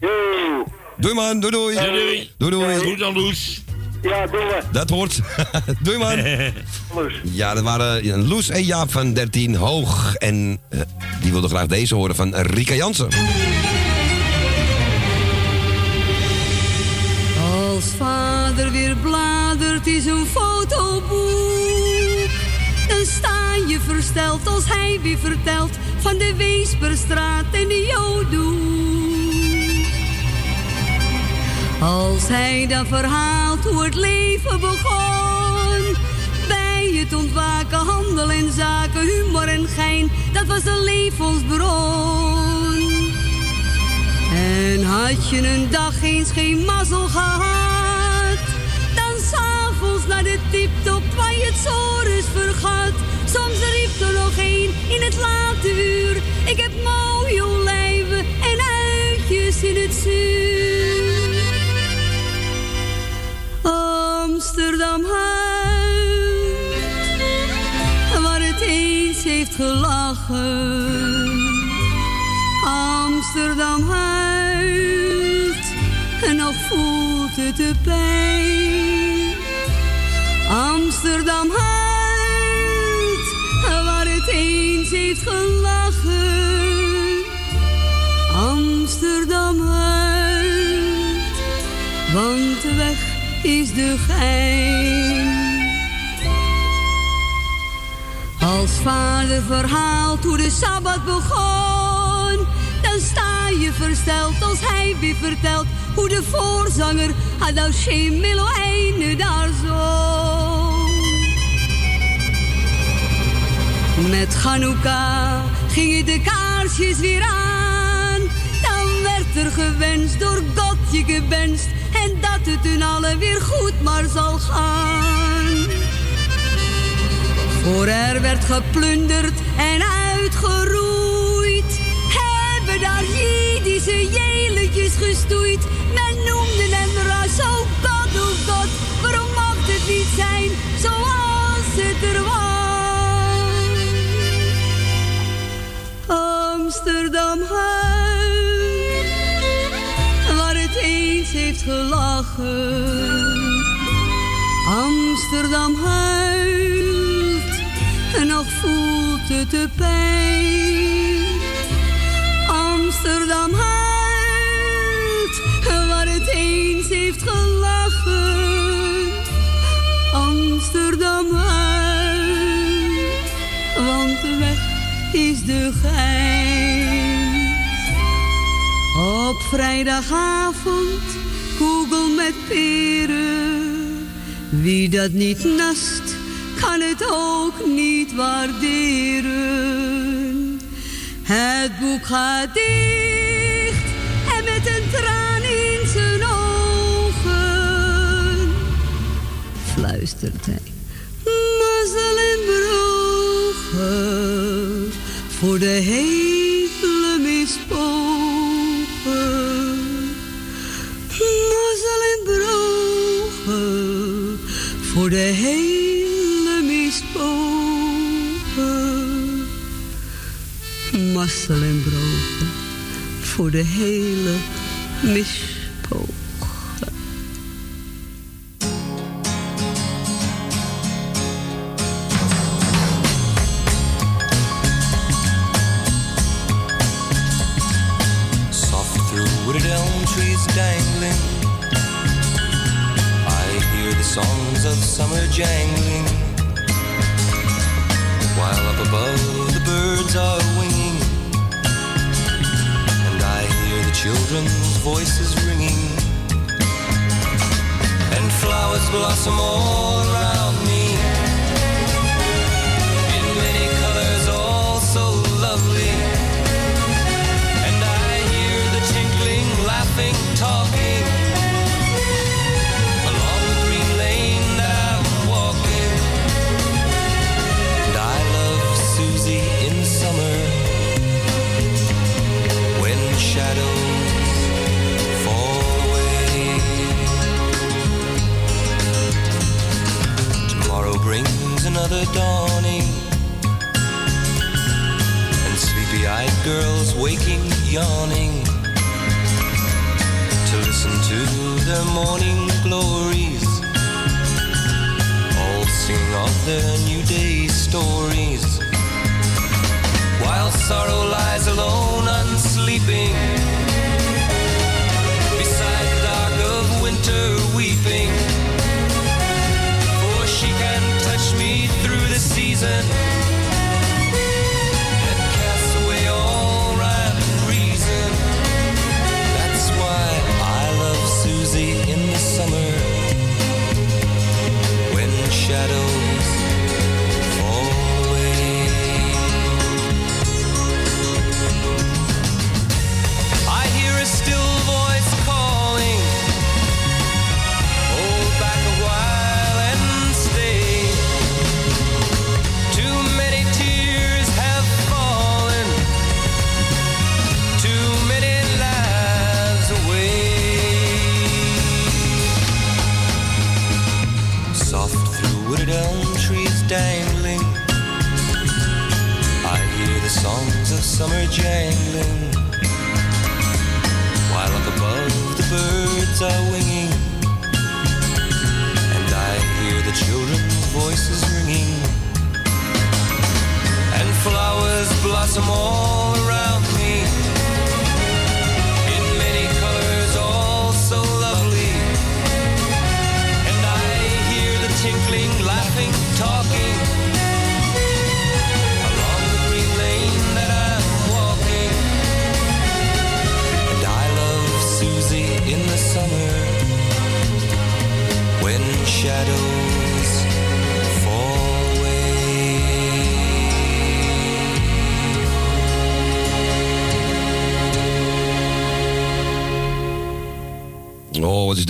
S28: Yo.
S1: Doei man, doei doei.
S4: Doei,
S1: Doei doei.
S4: Goed dan, Loes.
S28: Ja, doen we.
S1: Dat hoort. doei man.
S28: Loes.
S1: Ja, dat waren ja, Loes en Jaap van 13 Hoog. En eh, die wilde graag deze horen van Rika Jansen.
S29: Als vader weer bladert in zijn fotoboek, dan sta je versteld als hij weer vertelt van de Weesperstraat en de Jodoe. Als hij dan verhaalt hoe het leven begon bij het ontwaken, handel en zaken, humor en gein, dat was de levensbron. En had je een dag eens geen mazzel gehad, dan s'avonds naar de tiptop waar je het zores vergat. Soms riep er nog een in het late uur, ik heb mooie olijven en uitjes in het zuur. Amsterdam huid, waar het eens heeft gelachen. Amsterdam huilt en nog voelt het de pijn. Amsterdam huilt, waar het eens heeft gelachen. Amsterdam huilt, want de weg is de gein. Als vader verhaalt hoe de Sabbat begon, dan sta je versteld als hij weer vertelt hoe de voorzanger Hadashem Meloheine daar zong. Met Chanukka gingen de kaarsjes weer aan, dan werd er gewenst door God je gewenst en dat het hun allen weer goed maar zal gaan. Voor er werd geplunderd en uitgeroeid, hebben daar Jiddische jeletjes gestoeid. Men noemde hem ras, oh God, oh God, waarom mag het niet zijn zoals het er was? Amsterdam huis, waar het eens heeft gelachen. Amsterdam huilt en nog voelt het de pijn. Amsterdam huilt waar het eens heeft gelachen. Amsterdam huilt, want de weg is de gein. Op vrijdagavond koegel met peren. Wie dat niet nast, kan het ook niet waarderen. Het boek gaat dicht en met een traan in zijn ogen fluistert hij. Mazzel voor de hele mispogen. Mazzel voor de hele Mazzel en brogen voor de hele mispogen.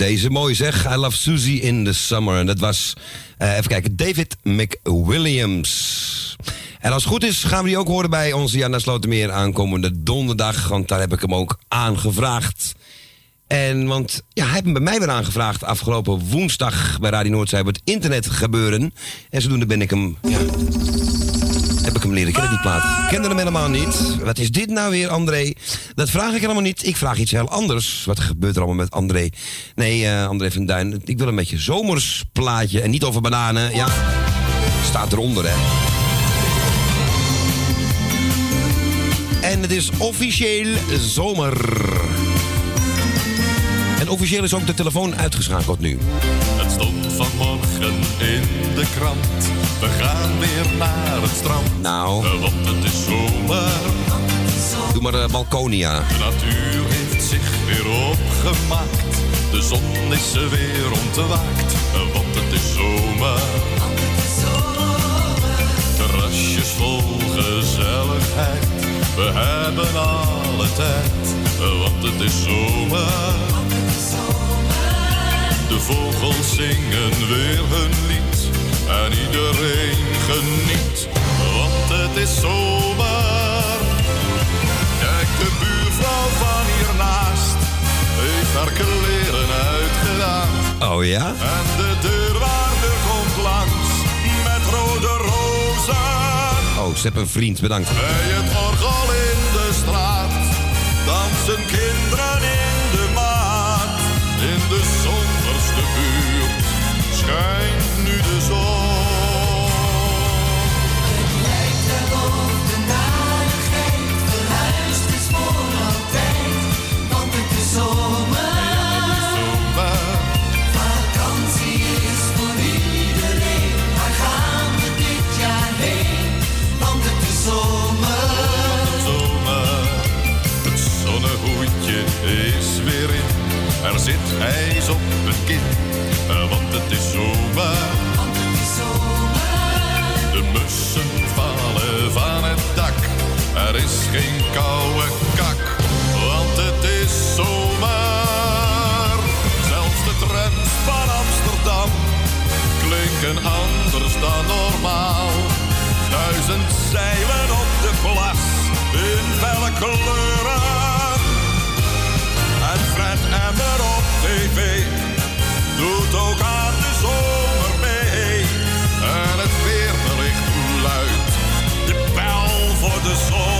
S1: Deze mooi zeg. I love Susie in the summer. En dat was, eh, even kijken, David McWilliams. En als het goed is, gaan we die ook horen bij onze Janna Slotermeer aankomende donderdag. Want daar heb ik hem ook aangevraagd. En want ja, hij heeft hem bij mij weer aangevraagd afgelopen woensdag bij Radio Noordzij het internet gebeuren. En zodoende ben ik hem, ja, leren kennen, die plaat. Ik kende hem helemaal niet. Wat is dit nou weer, André? Dat vraag ik helemaal niet. Ik vraag iets heel anders. Wat gebeurt er allemaal met André? Nee, eh, André van Duin, ik wil een beetje zomers plaatje. En niet over bananen, ja. Staat eronder, hè. En het is officieel zomer. En officieel is ook de telefoon uitgeschakeld nu.
S30: Het stond vanmorgen in de krant. We gaan weer naar het strand.
S1: Nou.
S30: Want het is zomer.
S1: Doe maar eh, Balconia.
S30: De natuur heeft zich weer opgemaakt. De zon is er weer ontwaakt. Want het is zomer. Terrasjes vol gezelligheid. We hebben alle tijd. Want het is zomer. De vogels zingen weer hun lied en iedereen geniet, want het is zomer. Kijk, de buurvrouw van hiernaast heeft haar kleren uitgedaan.
S1: Oh ja?
S30: En de deurwaarder komt langs met rode rozen.
S1: Oh, ze hebben een vriend, bedankt.
S30: Bij het orgel in de straat dansen kinderen in de maat. In de zonderste buurt schijnt
S21: is
S30: weer in. Er zit ijs op het kin, eh, want het is zomer. De mussen vallen van het dak. Er is geen koude kak, want het is zomer. Zelfs de trams van Amsterdam klinken anders dan normaal. Duizend zeilen op de plas in felle kleuren. En Emmer op tv doet ook aan de zomer mee. En het weerbericht luidt de bel voor de zon.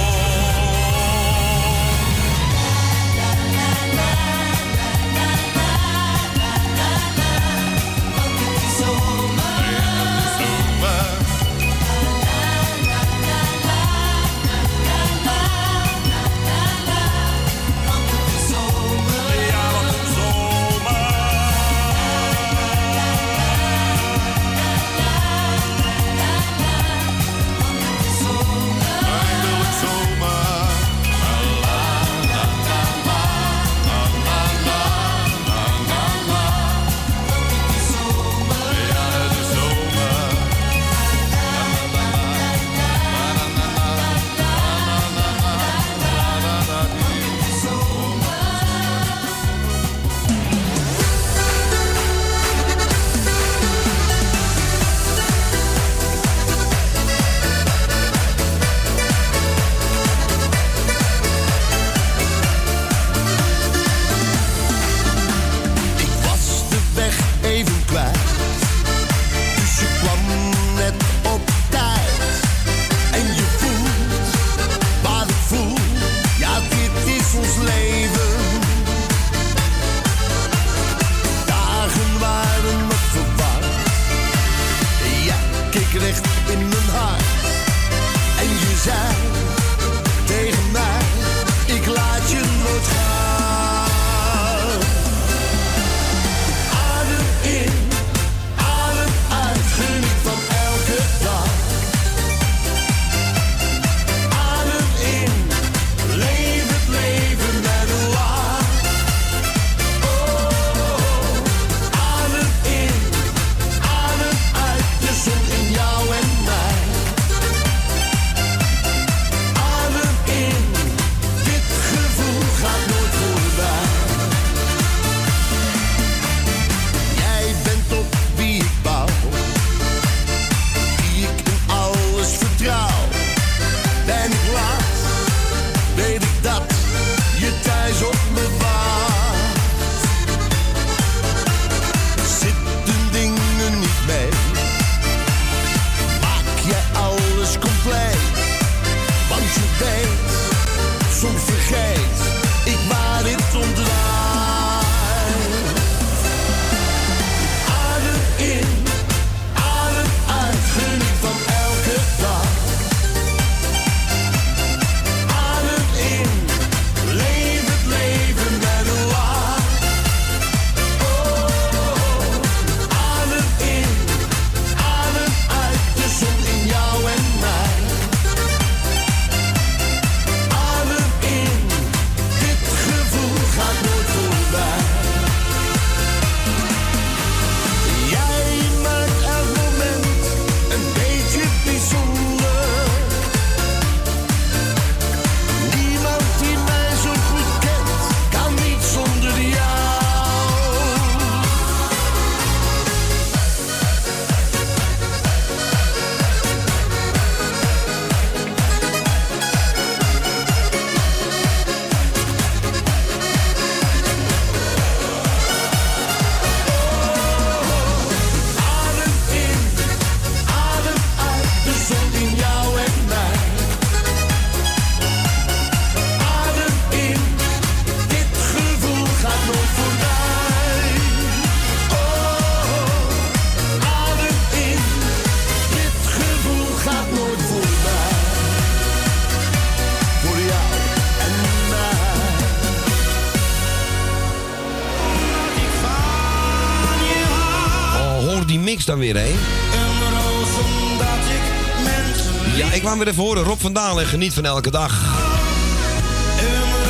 S1: Weer even horen. Rob van Dalen en geniet van elke dag.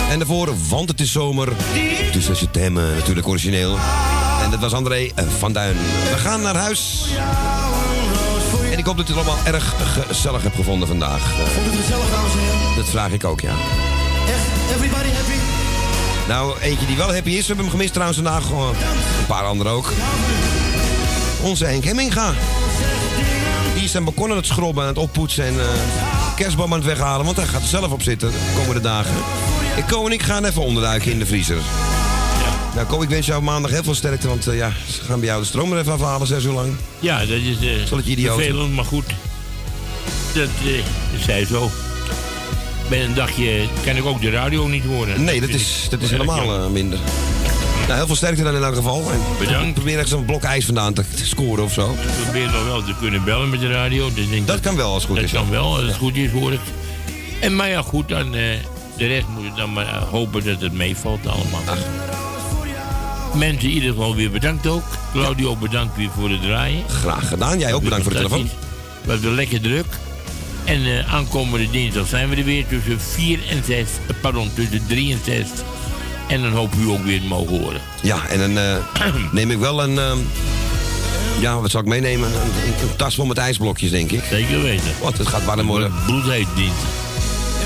S1: En daarvoor, want het is zomer. Dus dat is het hem eh, natuurlijk origineel. En dat was André eh, van Duin. We gaan naar huis. En ik hoop dat u het allemaal erg gezellig hebt gevonden vandaag.
S31: Vond het gezellig, dames en heren?
S1: dat vraag ik ook, ja.
S31: Echt, everybody happy?
S1: Nou, eentje die wel happy is, we hebben hem gemist trouwens vandaag. Een paar anderen ook. Onze Henk Hemminga. Die zijn balkon aan het schrobben, aan het oppoetsen en eh, kerstboom aan het weghalen. Want hij gaat er zelf op zitten de komende dagen. Ik, Ko en ik gaan even onderduiken in de vriezer. Nou, Ko, ik wens jou maandag heel veel sterkte, want eh, ja, ze gaan bij jou de stroom er even afhalen, zes uur lang.
S4: Ja, dat is eh
S1: Zal het je idioot?
S4: vervelend, maar goed. Dat, dat zij zo. Bij een dagje kan ik ook de radio niet horen.
S1: Nee, dat is, dat is helemaal minder. Nou, heel veel sterkte dan in elk geval. En
S4: Bedankt.
S1: Probeer ergens een blok ijs vandaan te scoren of zo.
S4: Ik probeer nog wel te kunnen bellen met de radio. Dus ik denk
S1: Dat kan wel als het goed
S4: dat
S1: is.
S4: kan
S1: ja.
S4: wel, als het goed is hoor ik. En maar ja, goed, dan, eh, de rest moet je dan maar eh, hopen dat het meevalt allemaal. Mensen in ieder geval weer bedankt ook. Claudio bedankt weer voor het draaien.
S1: Graag gedaan. Jij ook bedankt voor de telefoon.
S4: We hebben lekker druk. En eh, aankomende dinsdag zijn we er weer tussen 4 en 6. eh, pardon, tussen 3 en 6. En dan we u ook weer te mogen horen.
S1: Ja, en dan eh, neem ik wel een... ehm, ja, wat zal ik meenemen? Een, tas vol met ijsblokjes, denk ik.
S4: Zeker weten.
S1: Want het gaat warm worden.
S4: Bloedheet dinsdag.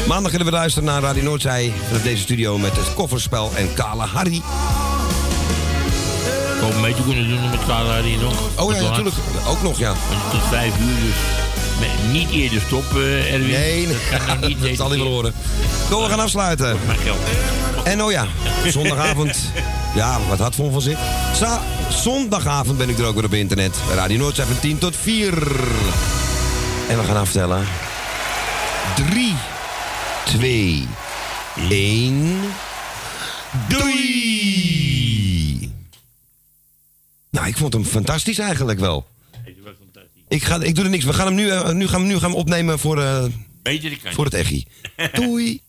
S1: Maandag kunnen we luisteren naar Radio Noordzij. Vanuit deze studio met het kofferspel en Kale Harry.
S4: Ik hoop een beetje kunnen doen met Carla hier nog.
S1: Oh ja, natuurlijk. Ook nog, ja.
S4: Tot vijf uur dus. Niet eerder stoppen, eh, Erwin.
S1: Nee.
S4: Dat kan niet.
S1: dat zal niet wel horen. Kom, we gaan afsluiten.
S4: Mijn geld.
S1: En oh ja, zondagavond. Ja, wat had Von van zich? Zondagavond ben ik er ook weer op internet. Bij Radio Noordzij van 10 tot 4. En we gaan aftellen. 3, 2, 1. Doei! Nou, ik vond hem fantastisch eigenlijk wel. Ik, ga, ik doe er niks. We gaan hem nu, eh, nu, gaan, we- nu gaan we opnemen voor, eh,
S4: kan
S1: voor het echi. Doei!